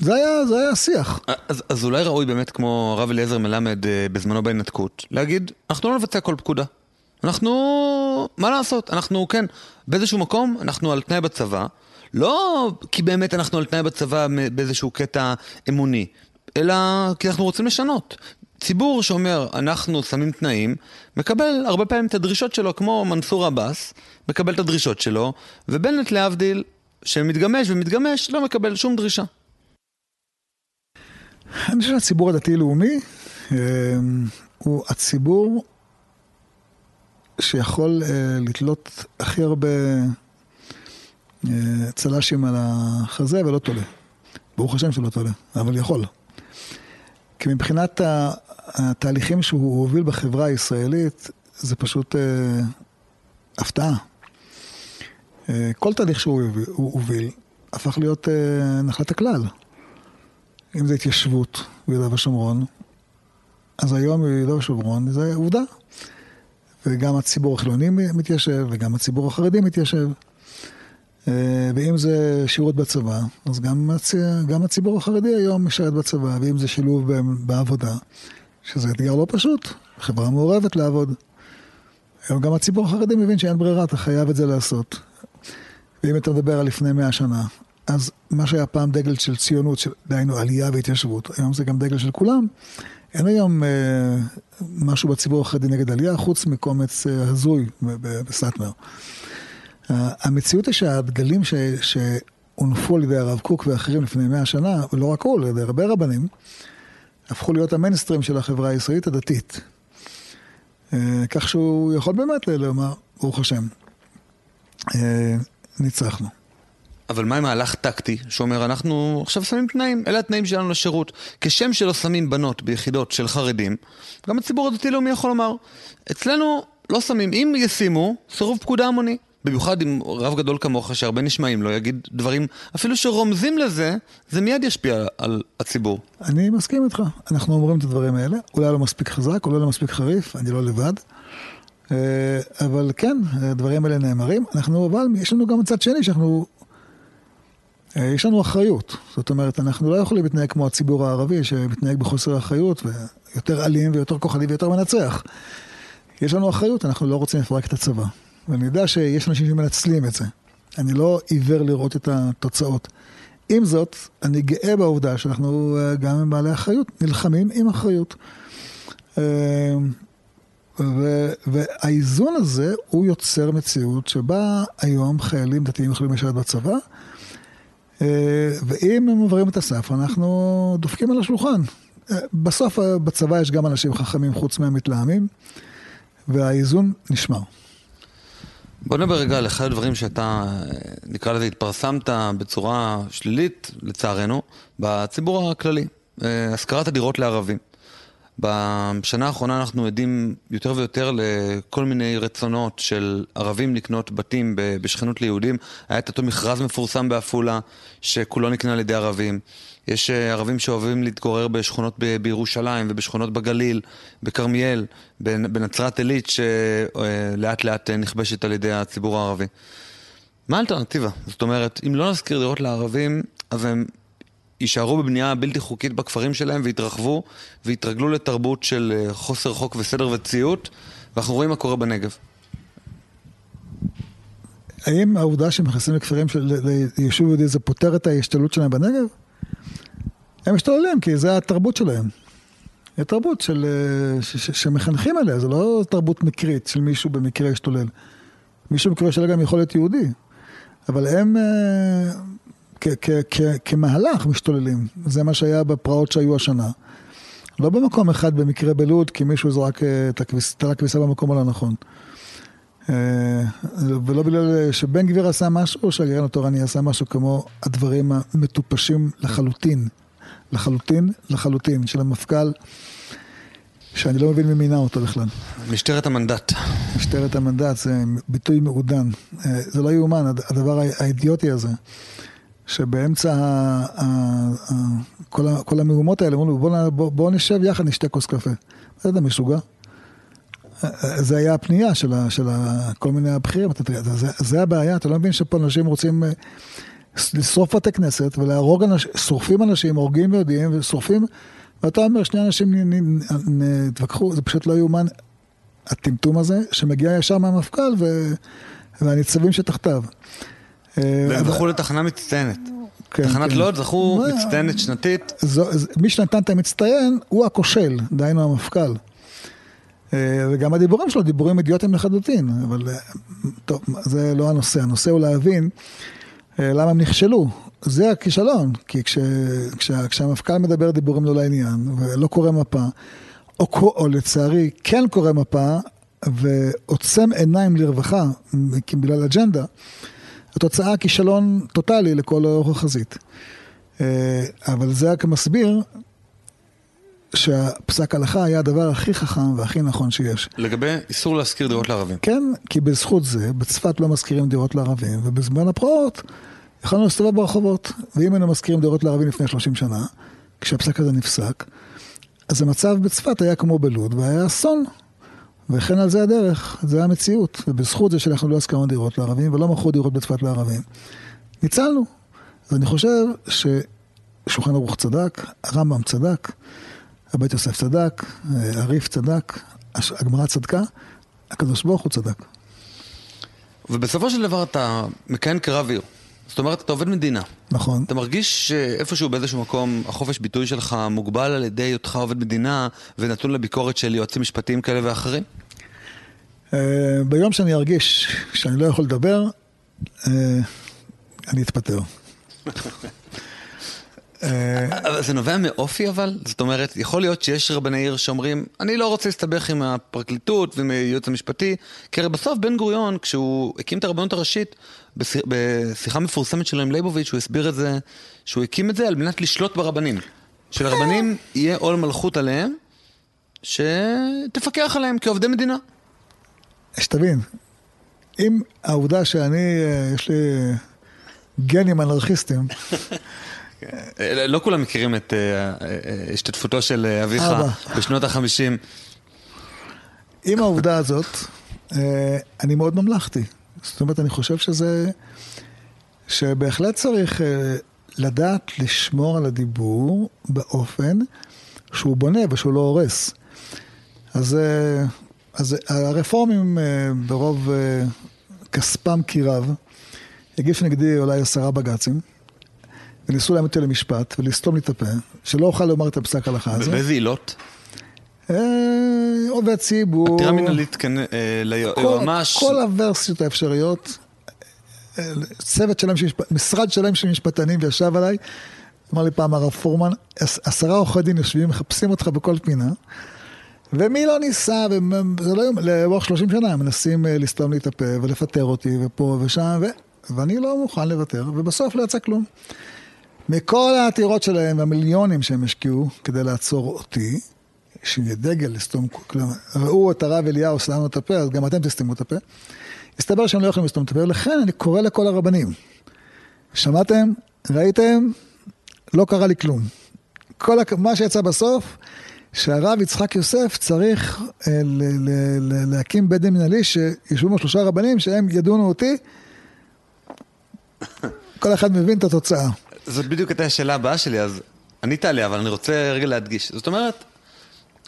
זה היה, זה היה שיח. אז, אז אולי ראוי באמת כמו הרב אליעזר מלמד אה, בזמנו בהנתקות, להגיד, אנחנו לא נבצע כל פקודה. אנחנו, מה לעשות, אנחנו כן, באיזשהו מקום, אנחנו על תנאי בצבא. לא כי באמת אנחנו על תנאי בצבא באיזשהו קטע אמוני, אלא כי אנחנו רוצים לשנות. ציבור שאומר, אנחנו שמים תנאים, מקבל הרבה פעמים את הדרישות שלו, כמו מנסור עבאס, מקבל את הדרישות שלו, ובנט להבדיל, שמתגמש ומתגמש, לא מקבל שום דרישה. אני חושב שהציבור הדתי-לאומי אה, הוא הציבור שיכול אה, לתלות הכי הרבה אה, צל"שים על החזה ולא תולה. ברוך השם שלא תולה, אבל יכול. כי מבחינת התהליכים שהוא הוביל בחברה הישראלית, זה פשוט אה, הפתעה. אה, כל תהליך שהוא הוביל, הפך להיות אה, נחלת הכלל. אם זה התיישבות ביהודה ושומרון, אז היום ביהודה ושומרון זה עובדה. וגם הציבור החילוני מתיישב, וגם הציבור החרדי מתיישב. אה, ואם זה שירות בצבא, אז גם, הצ... גם הציבור החרדי היום משרת בצבא, ואם זה שילוב בעבודה, שזה אתגר לא פשוט, חברה מעורבת לעבוד. היום גם הציבור החרדי מבין שאין ברירה, אתה חייב את זה לעשות. ואם אתה מדבר על לפני מאה שנה, אז מה שהיה פעם דגל של ציונות, של, דהיינו עלייה והתיישבות, היום זה גם דגל של כולם. אין היום אה, משהו בציבור החרדי נגד עלייה, חוץ מקומץ אה, הזוי בסאטמר. המציאות היא שהדגלים שהונפו על ידי הרב קוק ואחרים לפני מאה שנה, ולא רק הוא, על ידי הרבה רבנים, הפכו להיות המיינסטרים של החברה הישראלית הדתית. אה, כך שהוא יכול באמת לומר, ברוך השם, אה, ניצחנו. אבל מה עם מהלך טקטי שאומר אנחנו עכשיו שמים תנאים, אלה התנאים שלנו לשירות. כשם שלא שמים בנות ביחידות של חרדים, גם הציבור הדתי-לאומי יכול לומר, אצלנו לא שמים, אם ישימו, סירוב פקודה המוני. במיוחד עם רב גדול כמוך שהרבה נשמעים לו, יגיד דברים, אפילו שרומזים לזה, זה מיד ישפיע על הציבור. אני מסכים איתך, אנחנו אומרים את הדברים האלה, אולי לא מספיק חזק, אולי לא מספיק חריף, אני לא לבד. אה, אבל כן, הדברים האלה נאמרים. אנחנו, אבל יש לנו גם צד שני שאנחנו, אה, יש לנו אחריות. זאת אומרת, אנחנו לא יכולים להתנהג כמו הציבור הערבי, שמתנהג בחוסר אחריות, ויותר אלים ויותר כוחני ויותר מנצח. יש לנו אחריות, אנחנו לא רוצים לפרק את הצבא. ואני יודע שיש אנשים שמנצלים את זה. אני לא עיוור לראות את התוצאות. עם זאת, אני גאה בעובדה שאנחנו אה, גם עם בעלי אחריות, נלחמים עם אחריות. אה, והאיזון הזה הוא יוצר מציאות שבה היום חיילים דתיים יכולים לשרת בצבא, אה, ואם הם עוברים את הסף, אנחנו דופקים על השולחן. בסוף בצבא יש גם אנשים חכמים חוץ מהמתלהמים, והאיזון נשמר. בוא נדבר רגע על אחד הדברים שאתה, נקרא לזה, התפרסמת בצורה שלילית, לצערנו, בציבור הכללי. אה, השכרת הדירות לערבים. בשנה האחרונה אנחנו עדים יותר ויותר לכל מיני רצונות של ערבים לקנות בתים בשכנות ליהודים. היה את אותו מכרז מפורסם בעפולה, שכולו נקנה על ידי ערבים. יש אה, ערבים שאוהבים להתגורר בשכונות בירושלים ובשכונות בגליל, בכרמיאל, בנצרת עילית, שלאט לאט נכבשת על ידי הציבור הערבי. מה האלטרנטיבה? זאת אומרת, אם לא נזכיר דירות לערבים, אז הם יישארו בבנייה בלתי חוקית בכפרים שלהם ויתרחבו ויתרגלו לתרבות של אה, חוסר חוק וסדר וציות, ואנחנו רואים מה קורה בנגב. האם העובדה שהם נכנסים לכפרים של ליישוב יהודי זה פותר את ההשתוללות שלהם בנגב? הם משתוללים כי זה התרבות שלהם. זו תרבות של, אה, ש, ש, שמחנכים עליה, זה לא תרבות מקרית של מישהו במקרה השתולל. מישהו במקרה השתולל גם יכול להיות יהודי. אבל הם אה, כמהלך משתוללים. זה מה שהיה בפרעות שהיו השנה. לא במקום אחד במקרה בלוד, כי מישהו זרק אה, את הכביסה במקום הלא נכון. אה, ולא בגלל שבן גביר עשה משהו, או שהגרעין התורני עשה משהו כמו הדברים המטופשים לחלוטין, לחלוטין, לחלוטין, של המפכ"ל, שאני לא מבין מי מינה אותו בכלל. משטרת המנדט. משטרת המנדט זה ביטוי מעודן. אה, זה לא יאומן, הדבר האידיוטי הזה. שבאמצע ה, ה, ה, כל, ה, כל המהומות האלה, אמרו לו, בוא, בוא, בוא נשב יחד, נשתה כוס קפה. אתה משוגע? זה היה הפנייה של, ה, של ה, כל מיני הבכירים, זה, זה הבעיה, אתה לא מבין שפה אנשים רוצים אה, לשרוף בתי כנסת ולהרוג אנשים, שורפים אנשים, הורגים ויודעים ושורפים, ואתה אומר, שני אנשים נתווכחו, זה פשוט לא יאומן, הטמטום הזה, שמגיע ישר מהמפכ"ל והניצבים שתחתיו. אה, והם זכו לתחנה מצטיינת. כן, תחנת כן. לוד זכו מצטיינת שנתית. מי שנתן את המצטיין הוא הכושל, דהיינו המפכ"ל. אה, וגם הדיבורים שלו דיבורים אידיוטיים לחלוטין, אבל אה, טוב, זה לא הנושא, הנושא הוא להבין למה הם נכשלו. זה הכישלון, כי כש, כשה, כשהמפכ"ל מדבר דיבורים לא לעניין ולא קורא מפה, או, או לצערי כן קורא מפה ועוצם עיניים לרווחה בגלל אג'נדה, התוצאה כישלון טוטאלי לכל אורך החזית. אה, אבל זה רק מסביר שהפסק הלכה היה הדבר הכי חכם והכי נכון שיש. לגבי איסור להשכיר דירות לערבים. כן, כי בזכות זה, בצפת לא משכירים דירות לערבים, ובזמן הפרעות יכולנו להסתובב ברחובות. ואם היינו משכירים דירות לערבים לפני 30 שנה, כשהפסק הזה נפסק, אז המצב בצפת היה כמו בלוד, והיה אסון. וכן על זה הדרך, זה המציאות. ובזכות זה שאנחנו לא הסכמנו דירות לערבים ולא מכרו דירות בצפת לערבים, ניצלנו. אז אני חושב ששולחן ערוך צדק, הרמב"ם צדק, הבית יוסף צדק, הריף צדק, הגמרא צדקה, הקדוש ברוך הוא צדק. ובסופו של דבר אתה מכהן כרב עיר. זאת אומרת, אתה עובד מדינה. נכון. אתה מרגיש שאיפשהו באיזשהו מקום החופש ביטוי שלך מוגבל על ידי היותך עובד מדינה ונתון לביקורת של יועצים משפטיים כאלה ואחרים? אה, ביום שאני ארגיש שאני לא יכול לדבר, אה, אני אתפטר. אבל זה נובע מאופי אבל? זאת אומרת, יכול להיות שיש רבני עיר שאומרים, אני לא רוצה להסתבך עם הפרקליטות ועם הייעוץ המשפטי, כי הרי בסוף בן גוריון, כשהוא הקים את הרבנות הראשית, בשיחה מפורסמת שלו עם ליבוביץ', הוא הסביר את זה, שהוא הקים את זה על מנת לשלוט ברבנים. שלרבנים יהיה עול מלכות עליהם, שתפקח עליהם כעובדי מדינה. שתבין, אם העובדה שאני, אה, יש לי גנים אנרכיסטים, אה, לא כולם מכירים את אה, השתתפותו של אביך בשנות החמישים. עם העובדה הזאת, אני מאוד ממלכתי. זאת אומרת, אני חושב שזה, שבהחלט צריך לדעת לשמור על הדיבור באופן שהוא בונה ושהוא לא הורס. אז, אז הרפורמים ברוב כספם כי רב, הגישו נגדי אולי עשרה בג"צים. וניסו להעמיד אותי למשפט ולסתום לי את הפה, שלא אוכל לומר את הפסק ההלכה הזה. באיזה עילות? אה, עובד ציבור. עתירה מנהלית אה, ליועמ"ש. כל הוורסיות האפשריות. אה, צוות שלם, משרד שלם של משפטנים וישב עליי, אמר לי פעם הרב פורמן, עשרה עורכי דין יושבים, מחפשים אותך בכל פינה, ומי לא ניסה, וזה לא יום, לאורך 30 שנה, מנסים לסתום לי את הפה ולפטר אותי ופה ושם, ו... ואני לא מוכן לוותר, ובסוף לא יצא כלום. מכל העתירות שלהם והמיליונים שהם השקיעו כדי לעצור אותי, שיהיה דגל לסתום, כלומר, ראו את הרב אליהו סתמנו את הפה, אז גם אתם תסתמו את הפה. הסתבר שהם לא יכולים לסתום את הפה, ולכן אני קורא לכל הרבנים. שמעתם? ראיתם? לא קרה לי כלום. כל מה שיצא בסוף, שהרב יצחק יוסף צריך אה, ל- ל- ל- להקים בית דין מנהלי שישבו בו שלושה רבנים שהם ידונו אותי. כל אחד מבין את התוצאה. זאת בדיוק הייתה השאלה הבאה שלי, אז ענית עליה, אבל אני רוצה רגע להדגיש. זאת אומרת,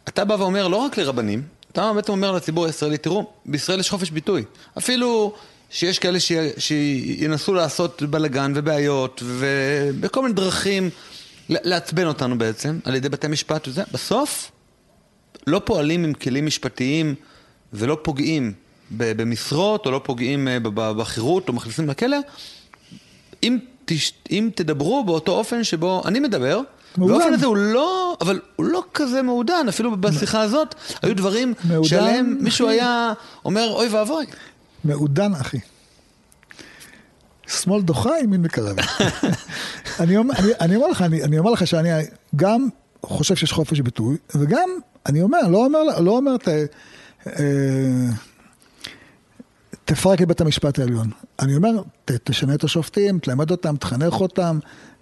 אתה בא ואומר לא רק לרבנים, אתה בעצם אומר לציבור הישראלי, תראו, בישראל יש חופש ביטוי. אפילו שיש כאלה ש... שינסו לעשות בלאגן ובעיות ובכל מיני דרכים לעצבן אותנו בעצם על ידי בתי משפט וזה, בסוף לא פועלים עם כלים משפטיים ולא פוגעים במשרות או לא פוגעים אה, בחירות או מכניסים לכלא, אם, תש... אם תדברו באותו אופן שבו אני מדבר, מעודן. באופן הזה הוא לא, אבל הוא לא כזה מעודן, אפילו בשיחה הזאת, היו דברים מעודן, שעליהם מישהו היה אומר אוי ואבוי. מעודן אחי. שמאל דוחה, ימין מקרבת. אני, אומר, אני, אני אומר לך, אני, אני אומר לך שאני גם חושב שיש חופש ביטוי, וגם, אני אומר, לא אומר, לא אומר, ת, אה, תפרק את בית המשפט העליון. אני אומר, ת, תשנה את השופטים, תלמד אותם, תחנך אותם,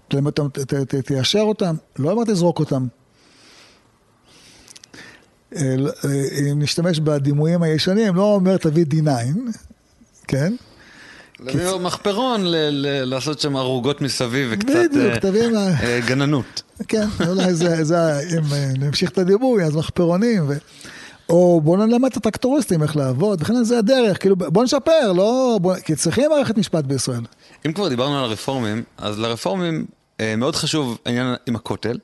תלמד אותם, ת, ת, תיישר אותם, לא אומר תזרוק אותם. אה, אם נשתמש בדימויים הישנים, לא אומר תביא D9, כן? להביא מחפרון, לעשות שם ערוגות מסביב וקצת אה, אה, גננות. כן, אולי זה, אם נמשיך את הדימוי, אז מחפרונים. או בואו נלמד את הטרקטוריסטים איך לעבוד, וכן זה הדרך, כאילו בואו נשפר, לא, בוא, כי צריכים מערכת משפט בישראל. אם כבר דיברנו על הרפורמים, אז לרפורמים אה, מאוד חשוב העניין עם הכותל.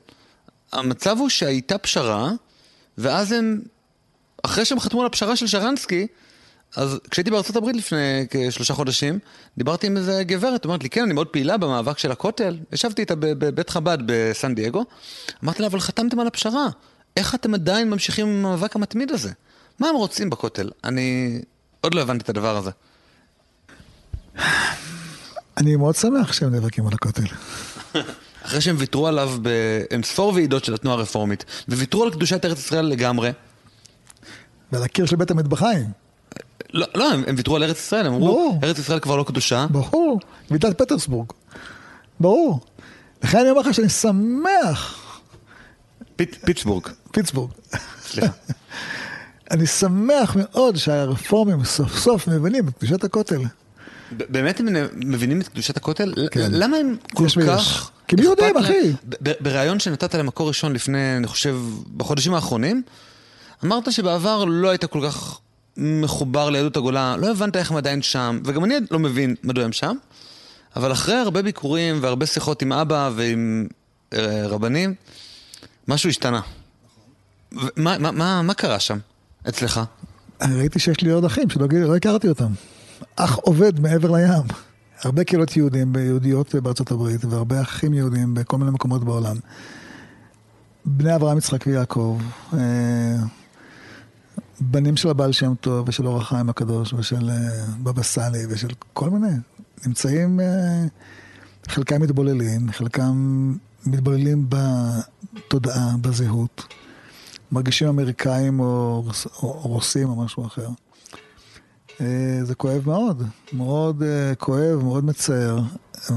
המצב הוא שהייתה פשרה, ואז הם, אחרי שהם חתמו על הפשרה של שרנסקי, אז כשהייתי בארצות הברית לפני כשלושה חודשים, דיברתי עם איזה גברת, אמרת לי, כן, אני מאוד פעילה במאבק של הכותל, ישבתי איתה בבית חב"ד בסן דייגו, אמרתי לה, אבל חתמתם על הפשרה, איך אתם עדיין ממשיכים עם המאבק המתמיד הזה? מה הם רוצים בכותל? אני עוד לא הבנתי את הדבר הזה. אני מאוד שמח שהם נאבקים על הכותל. אחרי שהם ויתרו עליו באינספור ועידות של התנועה הרפורמית, וויתרו על קדושת ארץ ישראל לגמרי. ועל הקיר של בית המטבחיים. לא, לא, הם, הם ויתרו על ארץ ישראל, הם אמרו. ארץ ישראל כבר לא קדושה. ברור, ועידת פטרסבורג. ברור. לכן אני אומר לך שאני שמח. פיט, פיטסבורג. פיטסבורג. סליחה. אני שמח מאוד שהרפורמים סוף סוף מבינים את קדושת הכותל. באמת הם מבינים את קדושת הכותל? כן. למה הם כל כך... כי מי יודעים, אחי. בריאיון שנתת למקור ראשון לפני, אני חושב, בחודשים האחרונים, אמרת שבעבר לא היית כל כך מחובר ליהדות הגולה, לא הבנת איך הם עדיין שם, וגם אני לא מבין מדוע הם שם, אבל אחרי הרבה ביקורים והרבה שיחות עם אבא ועם אה, רבנים, משהו השתנה. מה, מה, מה, מה קרה שם, אצלך? ראיתי שיש לי עוד אחים שלא לא הכרתי אותם. אח עובד מעבר לים. הרבה קהילות יהודים ויהודיות בארצות הברית, והרבה אחים יהודים בכל מיני מקומות בעולם. בני אברהם, יצחק ויעקב. אה, בנים של הבעל שם טוב ושל אור החיים הקדוש ושל אה, בבא סאלי ושל כל מיני, נמצאים, אה, חלקם מתבוללים, חלקם מתבוללים בתודעה, בזהות, מרגישים אמריקאים או, או, או רוסים או משהו אחר. אה, זה כואב מאוד, מאוד כואב, מאוד מצער,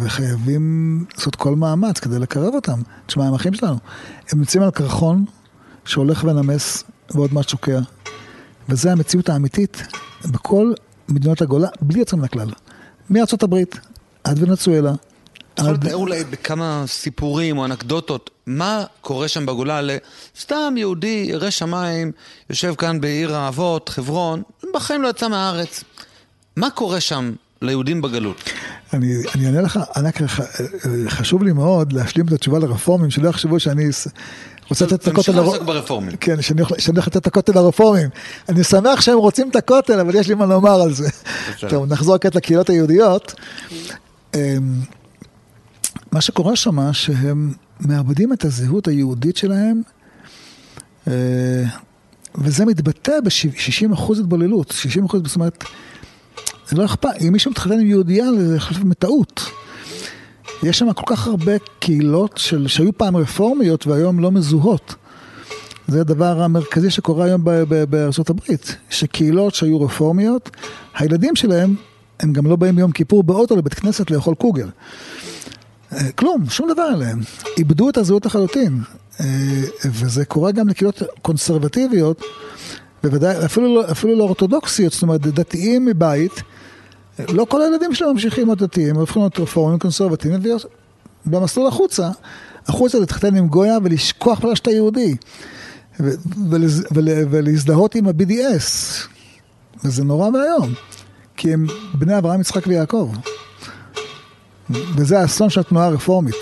וחייבים לעשות כל מאמץ כדי לקרב אותם. תשמע, הם אחים שלנו. הם נמצאים על קרחון שהולך ונמס ועוד מעט שוקע. וזו המציאות האמיתית בכל מדינות הגולה, בלי יוצא מן הכלל. מארצות הברית עד ונצואלה. אתה יכול לתאר אולי בכמה סיפורים או אנקדוטות, מה קורה שם בגולה לסתם יהודי ירא שמיים, יושב כאן בעיר האבות, חברון, בחיים לא יצא מהארץ. מה קורה שם ליהודים בגלות? אני, אני אענה לך, ענק, חשוב לי מאוד להשלים את התשובה לרפורמים, שלא יחשבו שאני רוצה לתת את הכותל לרפורמים. כן, שאני הולך לתת את הכותל לרפורמים. אני שמח שהם רוצים את הכותל, אבל יש לי מה לומר על זה. טוב, נחזור קצת לקהילות היהודיות. מה שקורה שם, שהם מאבדים את הזהות היהודית שלהם, אה, וזה מתבטא ב-60% התבוללות. 60% זאת אומרת, זה לא אכפת, אם מישהו מתחתן עם יהודייה, זה חלק מטעות. יש שם כל כך הרבה קהילות של, שהיו פעם רפורמיות והיום לא מזוהות. זה הדבר המרכזי שקורה היום בארצות הברית, שקהילות שהיו רפורמיות, הילדים שלהם, הם גם לא באים ביום כיפור באוטו לבית כנסת לאכול קוגל. אה, כלום, שום דבר עליהם. איבדו את הזהות לחלוטין. אה, וזה קורה גם לקהילות קונסרבטיביות, בוודאי, אפילו לא, אפילו לא אורתודוקסיות, זאת אומרת, דתיים מבית, לא כל הילדים שלהם ממשיכים להיות דתיים, הם הופכים להיות רפורמים קונסרבטיביים, במסלול החוצה, החוצה להתחתן עם גויה ולשכוח בכלל שאתה יהודי, ולהזדהות עם ה-BDS, וזה נורא ואיום. כי הם בני אברהם, יצחק ויעקב. וזה האסון של התנועה הרפורמית.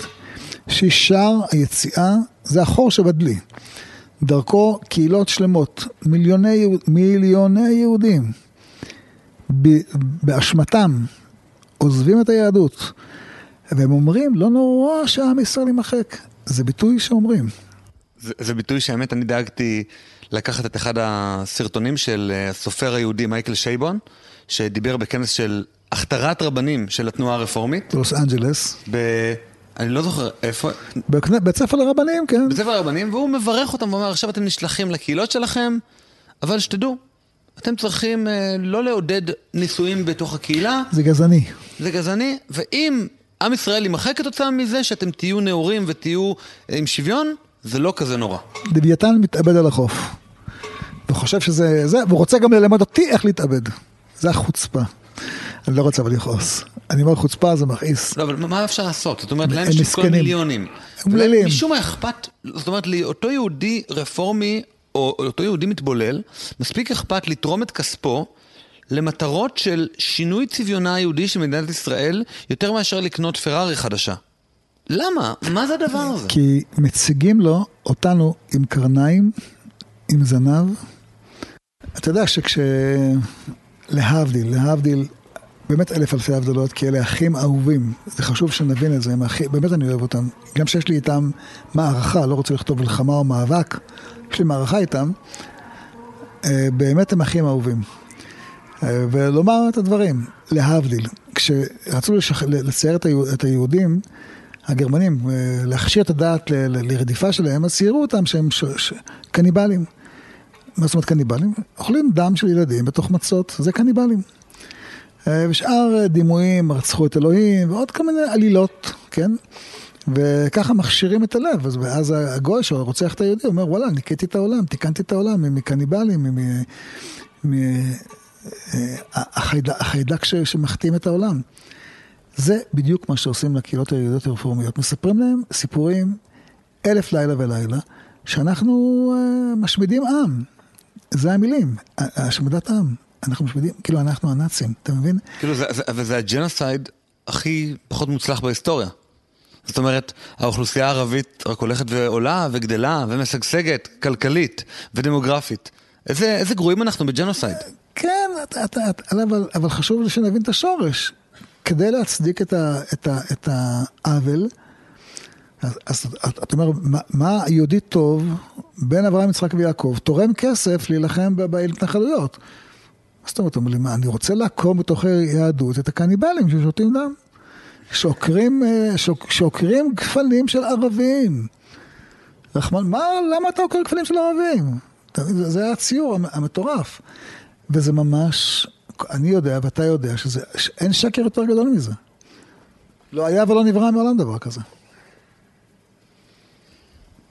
שהיא שער היציאה, זה החור שבדלי. דרכו קהילות שלמות, מיליוני, מיליוני יהודים, ב- באשמתם, עוזבים את היהדות, והם אומרים, לא נורא שעם ישראל יימחק. זה ביטוי שאומרים. זה, זה ביטוי שהאמת אני דאגתי לקחת את אחד הסרטונים של אה, הסופר היהודי מייקל שייבון, שדיבר בכנס של הכתרת רבנים של התנועה הרפורמית. לוס אנג'לס. ב... אני לא זוכר איפה, בקנה- בית ספר לרבנים, כן. בית ספר הרבנים, והוא מברך אותם ואומר, עכשיו אתם נשלחים לקהילות שלכם, אבל שתדעו, אתם צריכים אה, לא לעודד נישואים בתוך הקהילה, זה גזעני. זה גזעני, ואם עם ישראל יימחק כתוצאה מזה שאתם תהיו נאורים ותהיו אה, עם שוויון, זה לא כזה נורא. לוויתן מתאבד על החוף. וחושב שזה, זה, והוא רוצה גם ללמד אותי איך להתאבד. זה החוצפה. אני לא רוצה אבל לכעוס. אני אומר חוצפה זה מכעיס. לא, אבל מה אפשר לעשות? זאת אומרת, הם להם יש כל. מיליונים. הם מלאים. משום מה אכפת, זאת אומרת, לאותו יהודי רפורמי, או אותו יהודי מתבולל, מספיק אכפת לתרום את כספו למטרות של שינוי צביונה היהודי של מדינת ישראל, יותר מאשר לקנות פרארי חדשה. למה? מה זה הדבר הזה? כי מציגים לו אותנו עם קרניים, עם זנב. אתה יודע שכש... להבדיל, להבדיל, באמת אלף אלפי הבדלות, כי אלה אחים אהובים. זה חשוב שנבין את זה, הם אחי, באמת אני אוהב אותם. גם שיש לי איתם מערכה, לא רוצה לכתוב מלחמה או מאבק, יש לי מערכה איתם, אה, באמת הם אחים אהובים. אה, ולומר את הדברים, להבדיל. כשרצו לשח... לצייר את, היהוד... את היהודים, הגרמנים, אה, להכשיר את הדעת ל... ל- לרדיפה שלהם, אז ציירו אותם שהם ש... ש... קניבלים. מה זאת אומרת קניבלים? אוכלים דם של ילדים בתוך מצות, זה קניבלים. אה, ושאר דימויים, רצחו את אלוהים, ועוד כל מיני עלילות, כן? וככה מכשירים את הלב, אז ואז הגוי שרוצח את היהודי אומר, וואלה, ניקיתי את העולם, תיקנתי את העולם מקניבלים, מ- מ- מ- אה, החייד- החיידק ש- שמחתים את העולם. זה בדיוק מה שעושים לקהילות היהודיות הרפורמיות. מספרים להם סיפורים אלף לילה ולילה, שאנחנו אה, משמידים עם. זה המילים, השמדת עם. אנחנו משמידים, כאילו אנחנו הנאצים, אתה מבין? כאילו, זה, זה, וזה ה genocide הכי פחות מוצלח בהיסטוריה. זאת אומרת, האוכלוסייה הערבית רק הולכת ועולה וגדלה ומשגשגת, כלכלית ודמוגרפית. איזה, איזה גרועים אנחנו ב genocide. כן, אתה, אתה, אתה, אבל, אבל חשוב שנבין את השורש. כדי להצדיק את, ה, את, ה, את העוול, אז, אז אתה אומר, מה, מה יהודי טוב בין אברהם, יצחק ויעקב, תורם כסף להילחם בהתנחלויות. זאת אומרת, אני רוצה לעקור מתוך היהדות את הקניבלים ששותים דם. שעוקרים, אה, שוק, שעוקרים גפנים של ערבים. רחמן, מה, למה אתה עוקר גפנים של ערבים? זה, זה הציור המ- המטורף. וזה ממש, אני יודע ואתה יודע שזה, שאין שקר יותר גדול מזה. לא היה ולא נברא מעולם דבר כזה.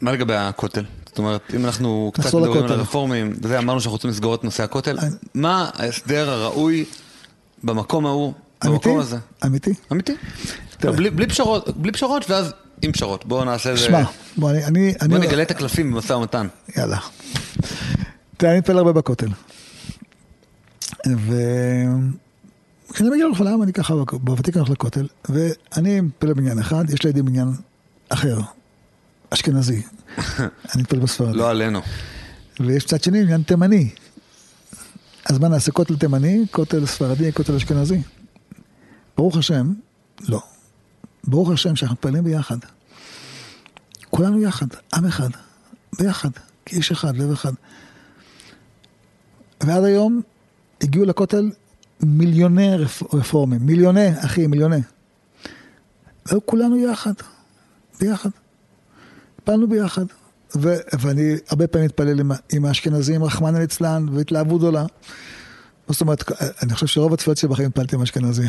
מה לגבי הכותל? זאת אומרת, אם אנחנו קצת מדברים על. הרפורמים, וזה אמרנו שאנחנו רוצים לסגור את נושא הכותל, מה ההסדר הראוי במקום ההוא? במקום הזה? אמיתי? אמיתי. בלי, בלי פשרות, בלי פשרות ואז עם פשרות. בואו נעשה איזה... שמע, בוא, אני... אני, אני בואו נגלה את הקלפים במשא ומתן. יאללה. תראה, אני מתפלל הרבה בכותל. וכשאני מגיע לירושלים, אני ככה בוותיק הולך לכותל, ואני מתפלל בניין אחד, יש לידי בניין אחר, אשכנזי. אני מתפלל בספרד. לא עלינו. ויש צד שני עניין תימני. אז מה נעשה, כותל תימני, כותל ספרדי, כותל אשכנזי? ברוך השם, לא. ברוך השם שאנחנו מתפללים ביחד. כולנו יחד, עם אחד, ביחד, כאיש אחד, לב אחד. ועד היום הגיעו לכותל מיליוני רפ... רפורמים, מיליוני, אחי, מיליוני. והיו כולנו יחד, ביחד. פעלנו ביחד. ו- ואני הרבה פעמים מתפלל עם, עם האשכנזים, רחמנא ליצלן, והתלהבות גדולה. זאת אומרת, אני חושב שרוב התפילות שלי בחיים התפללתי עם אשכנזים.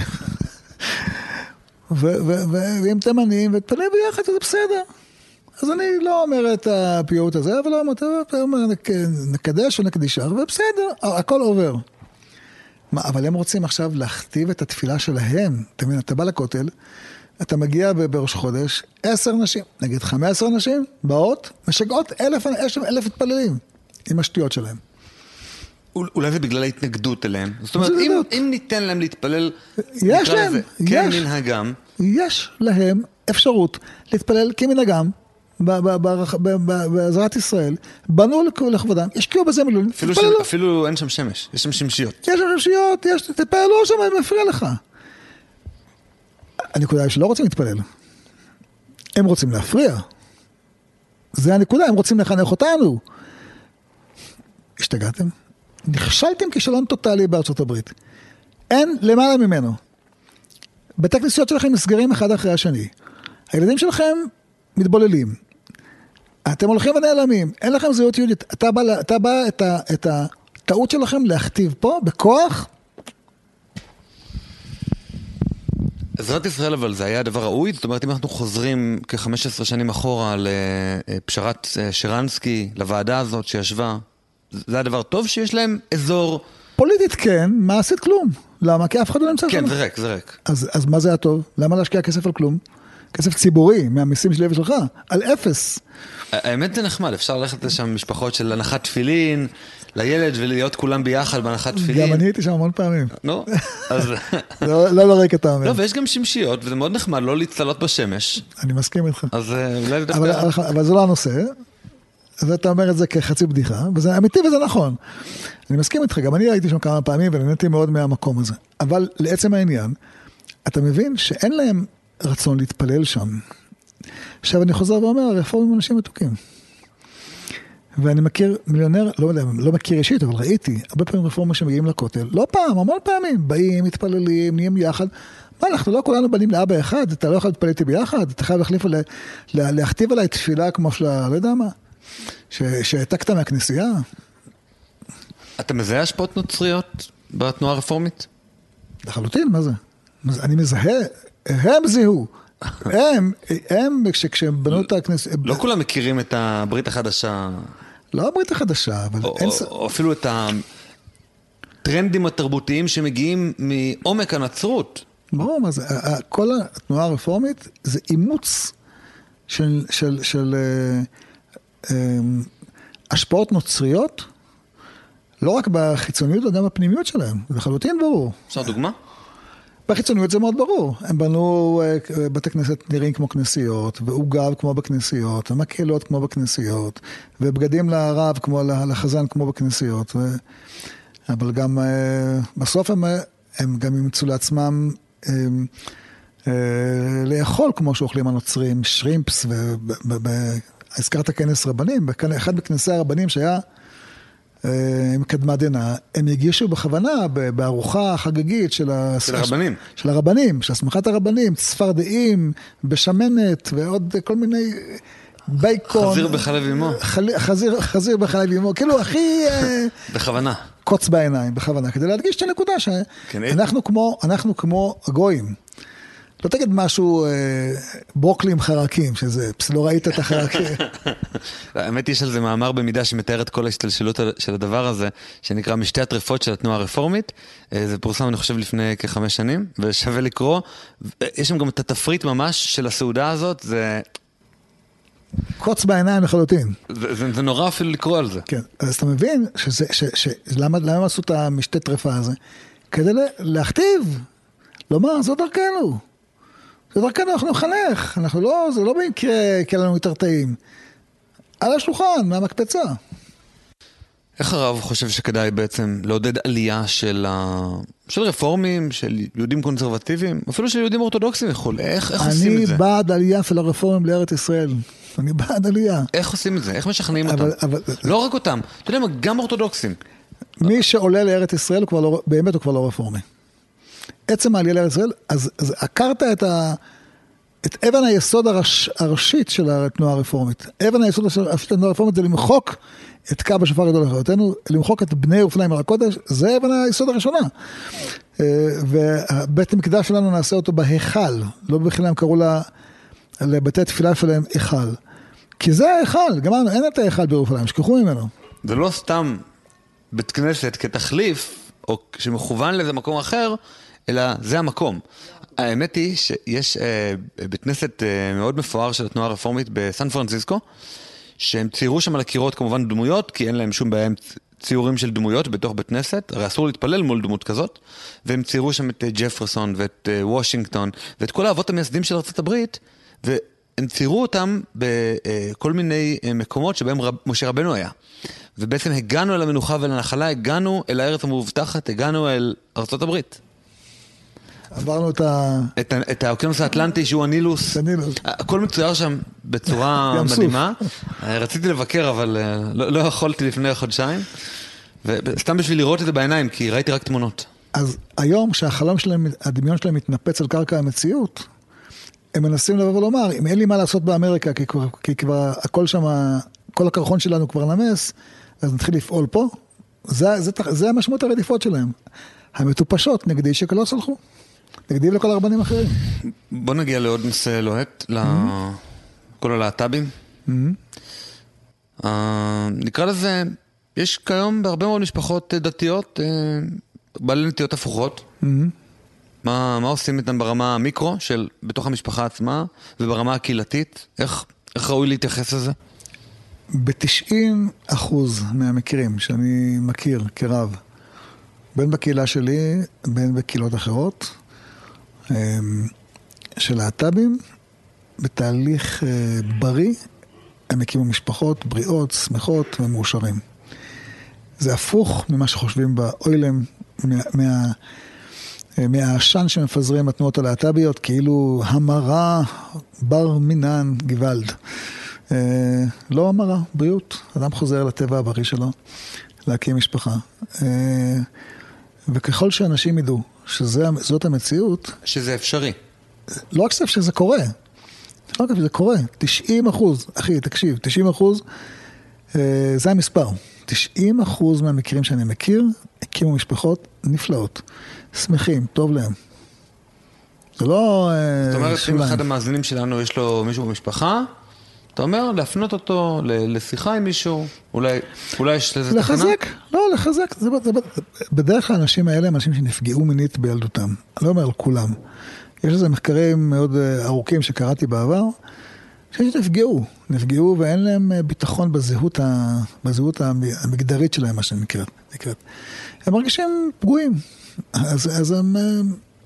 ועם תימנים, והתפלל ביחד, וזה בסדר. אז אני לא אומר את הפיוט הזה, אבל לא אומר, נקדש או נקדישה, ובסדר, הכל עובר. מה, אבל הם רוצים עכשיו להכתיב את התפילה שלהם. אתה מבין, אתה בא לכותל, אתה מגיע בראש חודש, עשר נשים, נגיד חמש עשרה נשים, באות, משגעות אלף, אלף, אלף מתפללים, עם השטויות שלהם. אולי זה בגלל ההתנגדות אליהם. זאת אומרת, אם. אם ניתן להם להתפלל, יש להם, לזה, כן יש. מנהגם, יש להם אפשרות להתפלל כמנהגם בעזרת ישראל. בנו לכ- לכבודם, השקיעו בזה מיליונים, אפילו. אפילו אין שם שמש, יש שם שמשיות. יש רשויות, יש, תתפללו שם, מפריע לך. הנקודה היא שלא רוצים להתפלל. הם רוצים להפריע. זה הנקודה, הם רוצים לחנך אותנו. השתגעתם? נכשלתם כישלון טוטאלי בארצות הברית. אין למעלה ממנו. בתי כנסיות שלכם נסגרים אחד אחרי השני. הילדים שלכם מתבוללים. אתם הולכים ונעלמים, אין לכם זהות יהודית. אתה בא, אתה בא את, ה, את הטעות שלכם להכתיב פה בכוח, עזרת ישראל אבל זה היה דבר ראוי? זאת אומרת אם אנחנו חוזרים כ-15 שנים אחורה לפשרת אה, שרנסקי, לוועדה הזאת שישבה, זה היה דבר טוב שיש להם אזור... פוליטית כן, מעשית כלום. למה? כי אף אחד לא נמצא כן, שם. זה ריק, זה ריק. אז, אז מה זה היה טוב? למה להשקיע כסף על כלום? כסף ציבורי, מהמיסים שלי ושלך, על אפס. האמת זה נחמד, אפשר ללכת לשם משפחות של הנחת תפילין, לילד ולהיות כולם ביחד בהנחת תפילין. גם אני הייתי שם המון פעמים. נו, אז... לא לא אתה אומר. לא, ויש גם שמשיות, וזה מאוד נחמד לא להצטלות בשמש, אני מסכים איתך. אז אה, אולי דווקא... אבל זה לא הנושא. אז אתה אומר את זה כחצי בדיחה, וזה אמיתי וזה נכון. אני מסכים איתך, גם אני הייתי שם כמה פעמים ונהניתי מאוד מהמקום הזה. אבל לעצם העניין, אתה מבין שאין להם רצון להתפלל שם. עכשיו אני חוזר ואומר, הרפורמים הם אנשים מתוקים. ואני מכיר מיליונר, לא יודע, לא מכיר אישית, אבל ראיתי הרבה פעמים רפורמים שמגיעים לכותל, לא פעם, המון פעמים, באים, מתפללים, נהיים יחד. מה, אנחנו לא כולנו בנים לאבא אחד, אתה לא יכול להתפלל איתי ביחד, אתה חייב להחליף, עלי- לה- להכתיב עליי תפילה כמו של ה... לא יודע מה, שהעתקת מהכנסייה. אתה מזהה השפעות נוצריות בתנועה הרפורמית? לחלוטין? מה זה? אני מזהה, הם זיהו. הם, הם, כש- כשהם בנו את הכנסייה, לא כולם מכירים את הברית החדשה, לא הברית החדשה, אבל אין... או, ס- או אפילו את הטרנדים התרבותיים שמגיעים מעומק הנצרות. ברור מה זה, כל התנועה הרפורמית זה אימוץ של, של, של אה, אה, השפעות נוצריות, לא רק בחיצוניות, אלא גם בפנימיות שלהם, זה לחלוטין ברור. אפשר דוגמה? בחיצוניות זה מאוד ברור, הם בנו אה, בתי כנסת נראים כמו כנסיות, ועוגב כמו בכנסיות, ומקהלות כמו בכנסיות, ובגדים לרב כמו לחזן כמו בכנסיות, ו... אבל גם אה, בסוף הם, אה, הם גם אימצו לעצמם אה, לאכול כמו שאוכלים הנוצרים, שרימפס, והזכרת כנס רבנים, אחד בכנסי הרבנים שהיה אה, עם קדמה דנא, הם הגישו בכוונה בארוחה חגיגית של, ה... של הרבנים. של הרבנים, של הסמכת הרבנים, צפרדעים, בשמנת ועוד כל מיני בייקון. חזיר בחלב אימו. חל... חזיר, חזיר בחלב אימו, כאילו הכי אה, בכוונה. קוץ בעיניים, בכוונה, כדי להדגיש את הנקודה כן, שאנחנו כמו, אנחנו כמו הגויים. לא תגיד משהו אה, ברוקלי עם חרקים, שזה, לא ראית את החרקים. האמת יש על זה מאמר במידה שמתאר את כל ההשתלשלות של הדבר הזה, שנקרא משתי הטרפות של התנועה הרפורמית. אה, זה פורסם אני חושב לפני כחמש שנים, ושווה לקרוא. יש שם גם את התפריט ממש של הסעודה הזאת, זה, קוץ בעיניים לחלוטין. זה, זה, זה נורא אפילו לקרוא על זה. כן, אז אתה מבין שזה, ש, ש, למה, למה הם עשו את המשתה טרפה הזה? כדי לה- להכתיב, לומר, זו דרכנו. זו דרכנו, אנחנו נחנך, אנחנו לא, זה לא במקרה כי לנו מתרתעים. על השולחן, מהמקפצה. איך הרב חושב שכדאי בעצם לעודד עלייה של, ה... של רפורמים, של יהודים קונסרבטיביים, אפילו של יהודים אורתודוקסים וכולי? איך, איך עושים אני את זה? בעד עלייה של הרפורמים לארץ ישראל. אני בעד עלייה. איך עושים את זה? איך משכנעים אבל- אותם? אבל- לא רק אותם, אתה יודע מה, גם אורתודוקסים. מי שעולה לארץ ישראל, הוא כבר לא, באמת הוא כבר לא רפורמי. עצם העלייה לארץ ישראל, אז, אז עקרת את, ה, את אבן היסוד הראש, הראשית של התנועה הרפורמית. אבן היסוד של התנועה הרפורמית זה למחוק את קו השופר הגדול לחייתנו, למחוק את בני ופניים על הקודש, זה אבן היסוד הראשונה. אה, ובית המקדש שלנו נעשה אותו בהיכל, לא בכלל הם קראו לה, לבתי תפילה שלהם היכל. כי זה ההיכל, גמרנו, אין את ההיכל בירושלים, שכחו ממנו. זה לא סתם בית כנסת כתחליף, או שמכוון לאיזה מקום אחר, אלא זה המקום. האמת היא שיש אה, בית כנסת אה, מאוד מפואר של התנועה הרפורמית בסן פרנסיסקו, שהם ציירו שם על הקירות כמובן דמויות, כי אין להם שום בעיה עם ציורים של דמויות בתוך בית כנסת, הרי אסור להתפלל מול דמות כזאת, והם ציירו שם את ג'פרסון ואת וושינגטון ואת כל האבות המייסדים של ארה"ב, והם ציירו אותם בכל מיני מקומות שבהם רב, משה רבנו היה. ובעצם הגענו אל המנוחה ואל הנחלה, הגענו אל הארץ המובטחת, הגענו אל ארה"ב. עברנו את ה... את, את האוקיינוס האטלנטי שהוא הנילוס. הנילוס. הכל מצויר שם בצורה. מדהימה. רציתי לבקר אבל אה, לא, לא יכולתי לפני חודשיים. וסתם בשביל לראות את זה בעיניים, כי ראיתי רק תמונות. אז היום, כשהחלום שלהם, הדמיון שלהם מתנפץ על קרקע המציאות, הם מנסים לבוא ולומר, אם אין לי מה לעשות באמריקה, כי כבר, כי כבר הכל שם, כל הקרחון שלנו כבר נמס, אז נתחיל לפעול פה. זה, זה, זה המשמעות הרדיפות שלהם. המטופשות נגדי שלא סלחו. נגדי ולכל הרבנים האחרים. בוא נגיע לעוד נושא לוהט, לכל הלהט"בים. אה, נקרא לזה, יש כיום בהרבה מאוד משפחות דתיות, אה, בעלי נטיות הפוכות. מה, מה עושים איתם ברמה המיקרו של בתוך המשפחה עצמה וברמה הקהילתית? איך, איך ראוי להתייחס לזה? ב-90 אחוז מהמקרים שאני מכיר כרב, בין בקהילה שלי, בין בקהילות אחרות, של להט"בים, בתהליך אה, בריא, הם הקימו משפחות בריאות, שמחות ומאושרים. זה הפוך ממה שחושבים באוילם, מה, מה, מהעשן שמפזרים התנועות הלהט"ביות, כאילו המרה, בר מינן, גוואלד. אה, לא המרה, בריאות. אדם חוזר לטבע הבריא שלו, להקים משפחה. אה, וככל שאנשים ידעו שזאת המציאות... שזה אפשרי. לא רק שזה קורה, לא רק שזה קורה, 90 אחוז, אחי, תקשיב, 90 אחוז, אה, זה המספר. 90 אחוז מהמקרים שאני מכיר, הקימו משפחות נפלאות, שמחים, טוב להם. זה לא... אה, זאת אומרת. אם אחד המאזינים שלנו יש לו מישהו במשפחה, אתה אומר להפנות אותו לשיחה עם מישהו, אולי, אולי יש לזה תחנה? לחזק, לא, לחזק. זה, זה, בדרך כלל האנשים האלה הם אנשים שנפגעו מינית בילדותם. אני לא אומר על כולם. יש לזה מחקרים מאוד אה, ארוכים שקראתי בעבר, שנפגעו, נפגעו ואין להם אה, ביטחון בזהות, ה, בזהות המגדרית שלהם, מה שנקראת. נקראת. הם מרגישים פגועים. אז, אז הם, אה,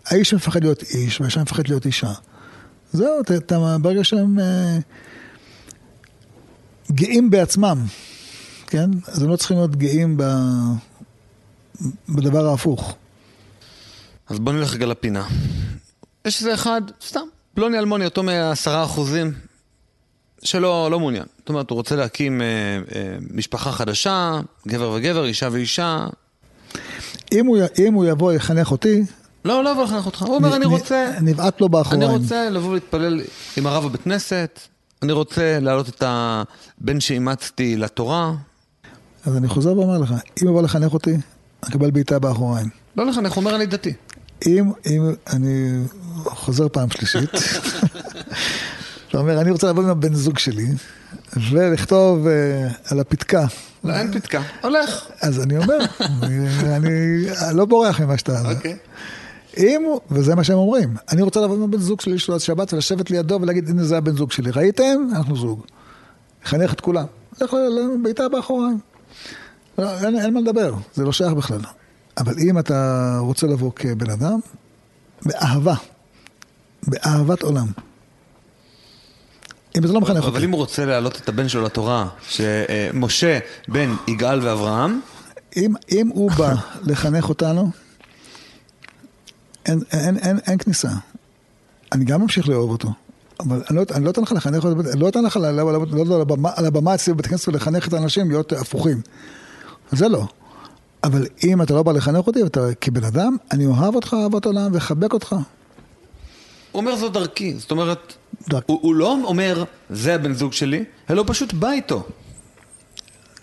האיש מפחד להיות איש והאישה מפחד להיות אישה. זהו, ברגע שהם גאים בעצמם, כן? אז הם לא צריכים להיות גאים ב... בדבר ההפוך. אז בוא נלך רגע לפינה. יש איזה אחד, סתם, פלוני אלמוני, אותו מעשרה אחוזים, שלא לא מעוניין. זאת אומרת, הוא רוצה להקים אה, אה, משפחה חדשה, גבר וגבר, אישה ואישה. אם הוא, אם הוא יבוא יחנך אותי, לא, לא יבוא לחנך אותך. הוא אומר, אני רוצה... נבעט לו אני באחוריים. רוצה לבוא ולהתפלל עם הרב בבית כנסת, אני רוצה להעלות את הבן שאימצתי לתורה. אז אני חוזר ואומר לך, אם יבוא לחנך אותי, אקבל בעיטה באחוריים. לא לחנך, הוא אומר אני דתי. אם, אם, אני חוזר פעם שלישית, אתה אומר, אני רוצה לעבוד עם הבן זוג שלי, ולכתוב uh, על הפתקה. לא, אין פתקה. הולך. אז אני אומר, אני, אני לא בורח ממה שאתה... אוקיי. אם, וזה מה שהם אומרים, אני רוצה לעבוד עם הבן זוג שלי שלו שבת ולשבת לידו ולהגיד, הנה זה הבן זוג שלי. ראיתם? אנחנו זוג. לחנך את כולם. לך לביתה באחוריים. לא, אין, אין מה לדבר, זה לא שייך בכלל. אבל אם אתה רוצה לבוא כבן אדם, באהבה, באהבת עולם. אם אתה לא מחנך אבל אותי, אם הוא רוצה להעלות את הבן שלו לתורה, שמשה בן יגאל ואברהם, אם, אם הוא בא לחנך אותנו, אין, אין, אין, אין כניסה. אני גם ממשיך לאהוב אותו. אבל אני לא, אני לא אתן לך לחנך אני לא אתן לך לעלות- לעלות על הבמה- על הבמה אצלי בבית כנסת ולחנך את האנשים להיות הפוכים. זה לא. אבל אם אתה לא בא לחנך אותי, ואתה כבן אדם, אני אוהב אותך אהבת עולם ואחבק אותך. הוא אומר זו דרכי. זאת אומרת, דרכ- הוא, הוא לא אומר זה הבן זוג שלי, אלא הוא פשוט בא איתו.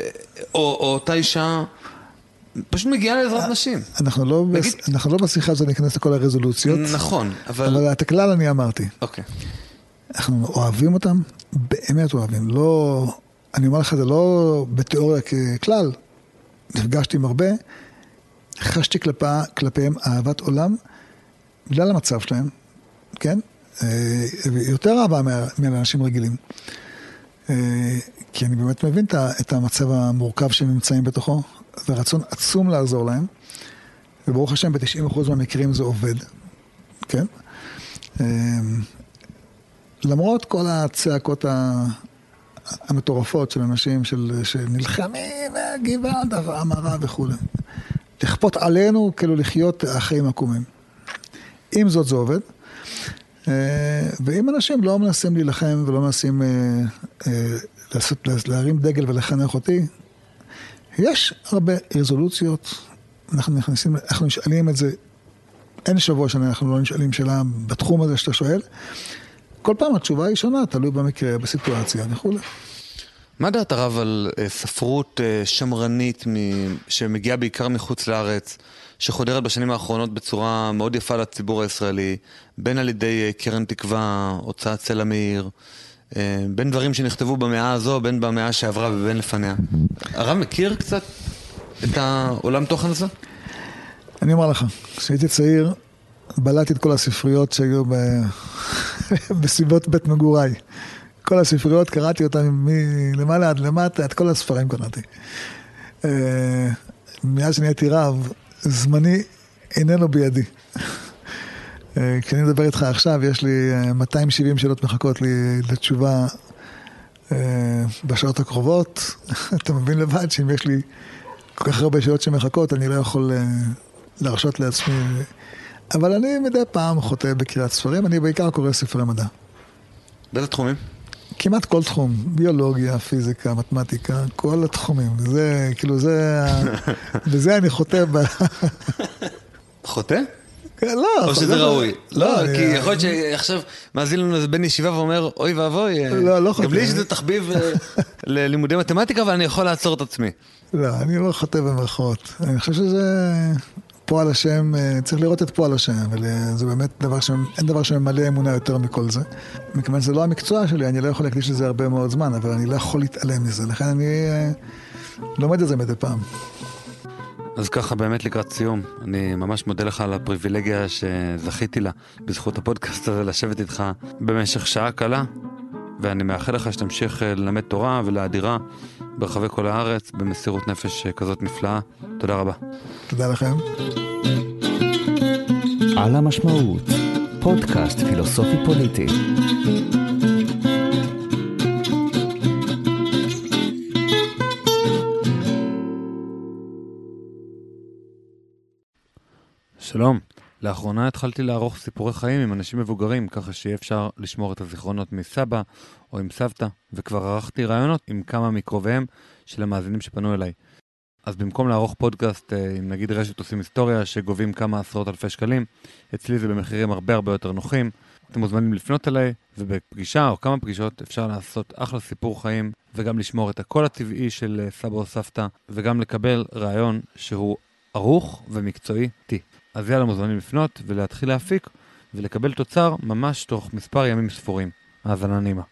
אה, או, או אותה אישה פשוט מגיעה לעזרת נשים. אנחנו לא, נגיד- בס, אנחנו לא בשיחה הזאת ניכנס לכל הרזולוציות, נכון, אבל... אבל את הכלל אני אמרתי. אוקיי. אנחנו אוהבים אותם, באמת אוהבים. לא, אני אומר לך, זה לא בתיאוריה ככלל. נפגשתי עם הרבה, חשתי כלפה, כלפיהם אהבת עולם, בגלל המצב שלהם, כן? אה, יותר אהבה מאנשים רגילים. אה, כי אני באמת מבין את המצב המורכב שהם נמצאים בתוכו, ורצון עצום לעזור להם, וברוך השם ב-90% מהמקרים זה עובד, כן? אמ, למרות כל הצעקות המטורפות של אנשים של, שנלחמים, גבעת המרה וכולי. לכפות עלינו כאילו לחיות החיים עקומים. עם זאת זה עובד. אה, ואם אנשים לא מנסים להילחם ולא מנסים אה, אה, לעשות, להרים דגל ולחנך אותי, יש הרבה רזולוציות, אנחנו נכנסים, אנחנו נשאלים את זה, אין שבוע שאנחנו לא נשאלים שאלה בתחום הזה שאתה שואל. כל פעם התשובה היא שונה, תלוי במקרה, בסיטואציה וכולי. מה דעת הרב על ספרות שמרנית שמגיעה בעיקר מחוץ לארץ? שחודרת בשנים האחרונות בצורה מאוד יפה לציבור הישראלי, בין על ידי אה, קרן תקווה, הוצאת סלע מאיר, אה, בין דברים שנכתבו במאה הזו, בין במאה שעברה ובין לפניה. הרב מכיר קצת את העולם תוכן הזה? אני אומר לך, כשהייתי צעיר, בלעתי את כל הספריות שהיו ב... בסביבות בית מגוריי. כל הספריות, קראתי אותן מלמעלה עד למטה, את כל הספרים קראתי. אה, מאז שנהייתי רב, זמני איננו בידי. אה, כשאני מדבר איתך עכשיו, יש לי 270 אה, שאלות מחכות לי לתשובה אה, בשעות הקרובות. אתה מבין לבד שאם יש לי כל כך הרבה שאלות שמחכות, אני לא יכול להרשות לעצמי. אבל אני מדי פעם חוטא בקריאת ספרים, אני בעיקר קורא ספרי מדע. באיזה תחומים? כמעט כל תחום, ביולוגיה, פיזיקה, מתמטיקה, כל התחומים. זה, כאילו, זה, בזה אני חוטא ב... חוטא? כן, לא. או שזה ראוי. לא, כי יכול להיות שעכשיו מאזין לנו איזה בן ישיבה ואומר, אוי ואבוי, לא, לא. גם לי יש איזה תחביב אה, ללימודי מתמטיקה, אבל אני יכול לעצור את עצמי. לא, אני לא חוטא במרכאות. אני חושב שזה... פועל השם, אה, צריך לראות את פועל השם, וזה באמת דבר ש... אין דבר שממלא אמונה יותר מכל זה. מכיוון שזה לא המקצוע שלי, אני לא יכול להקדיש לזה הרבה מאוד זמן, אבל אני לא יכול להתעלם מזה, לכן אני אה, לומד את זה מדי פעם. אז ככה באמת לקראת סיום, אני ממש מודה לך על הפריבילגיה שזכיתי לה בזכות הפודקאסט הזה לשבת איתך במשך שעה קלה, ואני מאחל לך שתמשיך אה, ללמד תורה ולאדירה ברחבי כל הארץ במסירות נפש כזאת נפלאה. תודה רבה. תודה לכם. על המשמעות, פודקאסט פילוסופי פוליטי. שלום, לאחרונה התחלתי לערוך סיפורי חיים עם אנשים מבוגרים, ככה שיהיה אפשר לשמור את הזיכרונות מסבא או עם סבתא, וכבר ערכתי רעיונות עם כמה מקרוביהם של המאזינים שפנו אליי. אז במקום לערוך פודקאסט אה, עם נגיד רשת עושים היסטוריה שגובים כמה עשרות אלפי שקלים, אצלי זה במחירים הרבה הרבה יותר נוחים. אתם מוזמנים לפנות אליי, ובפגישה או כמה פגישות אפשר לעשות אחלה סיפור חיים, וגם לשמור את הקול הטבעי של אה, סבא או סבתא, וגם לקבל רעיון שהוא ערוך ומקצועי T. אז יאללה מוזמנים לפנות ולהתחיל להפיק, ולקבל תוצר ממש תוך מספר ימים ספורים. האזנה נעימה.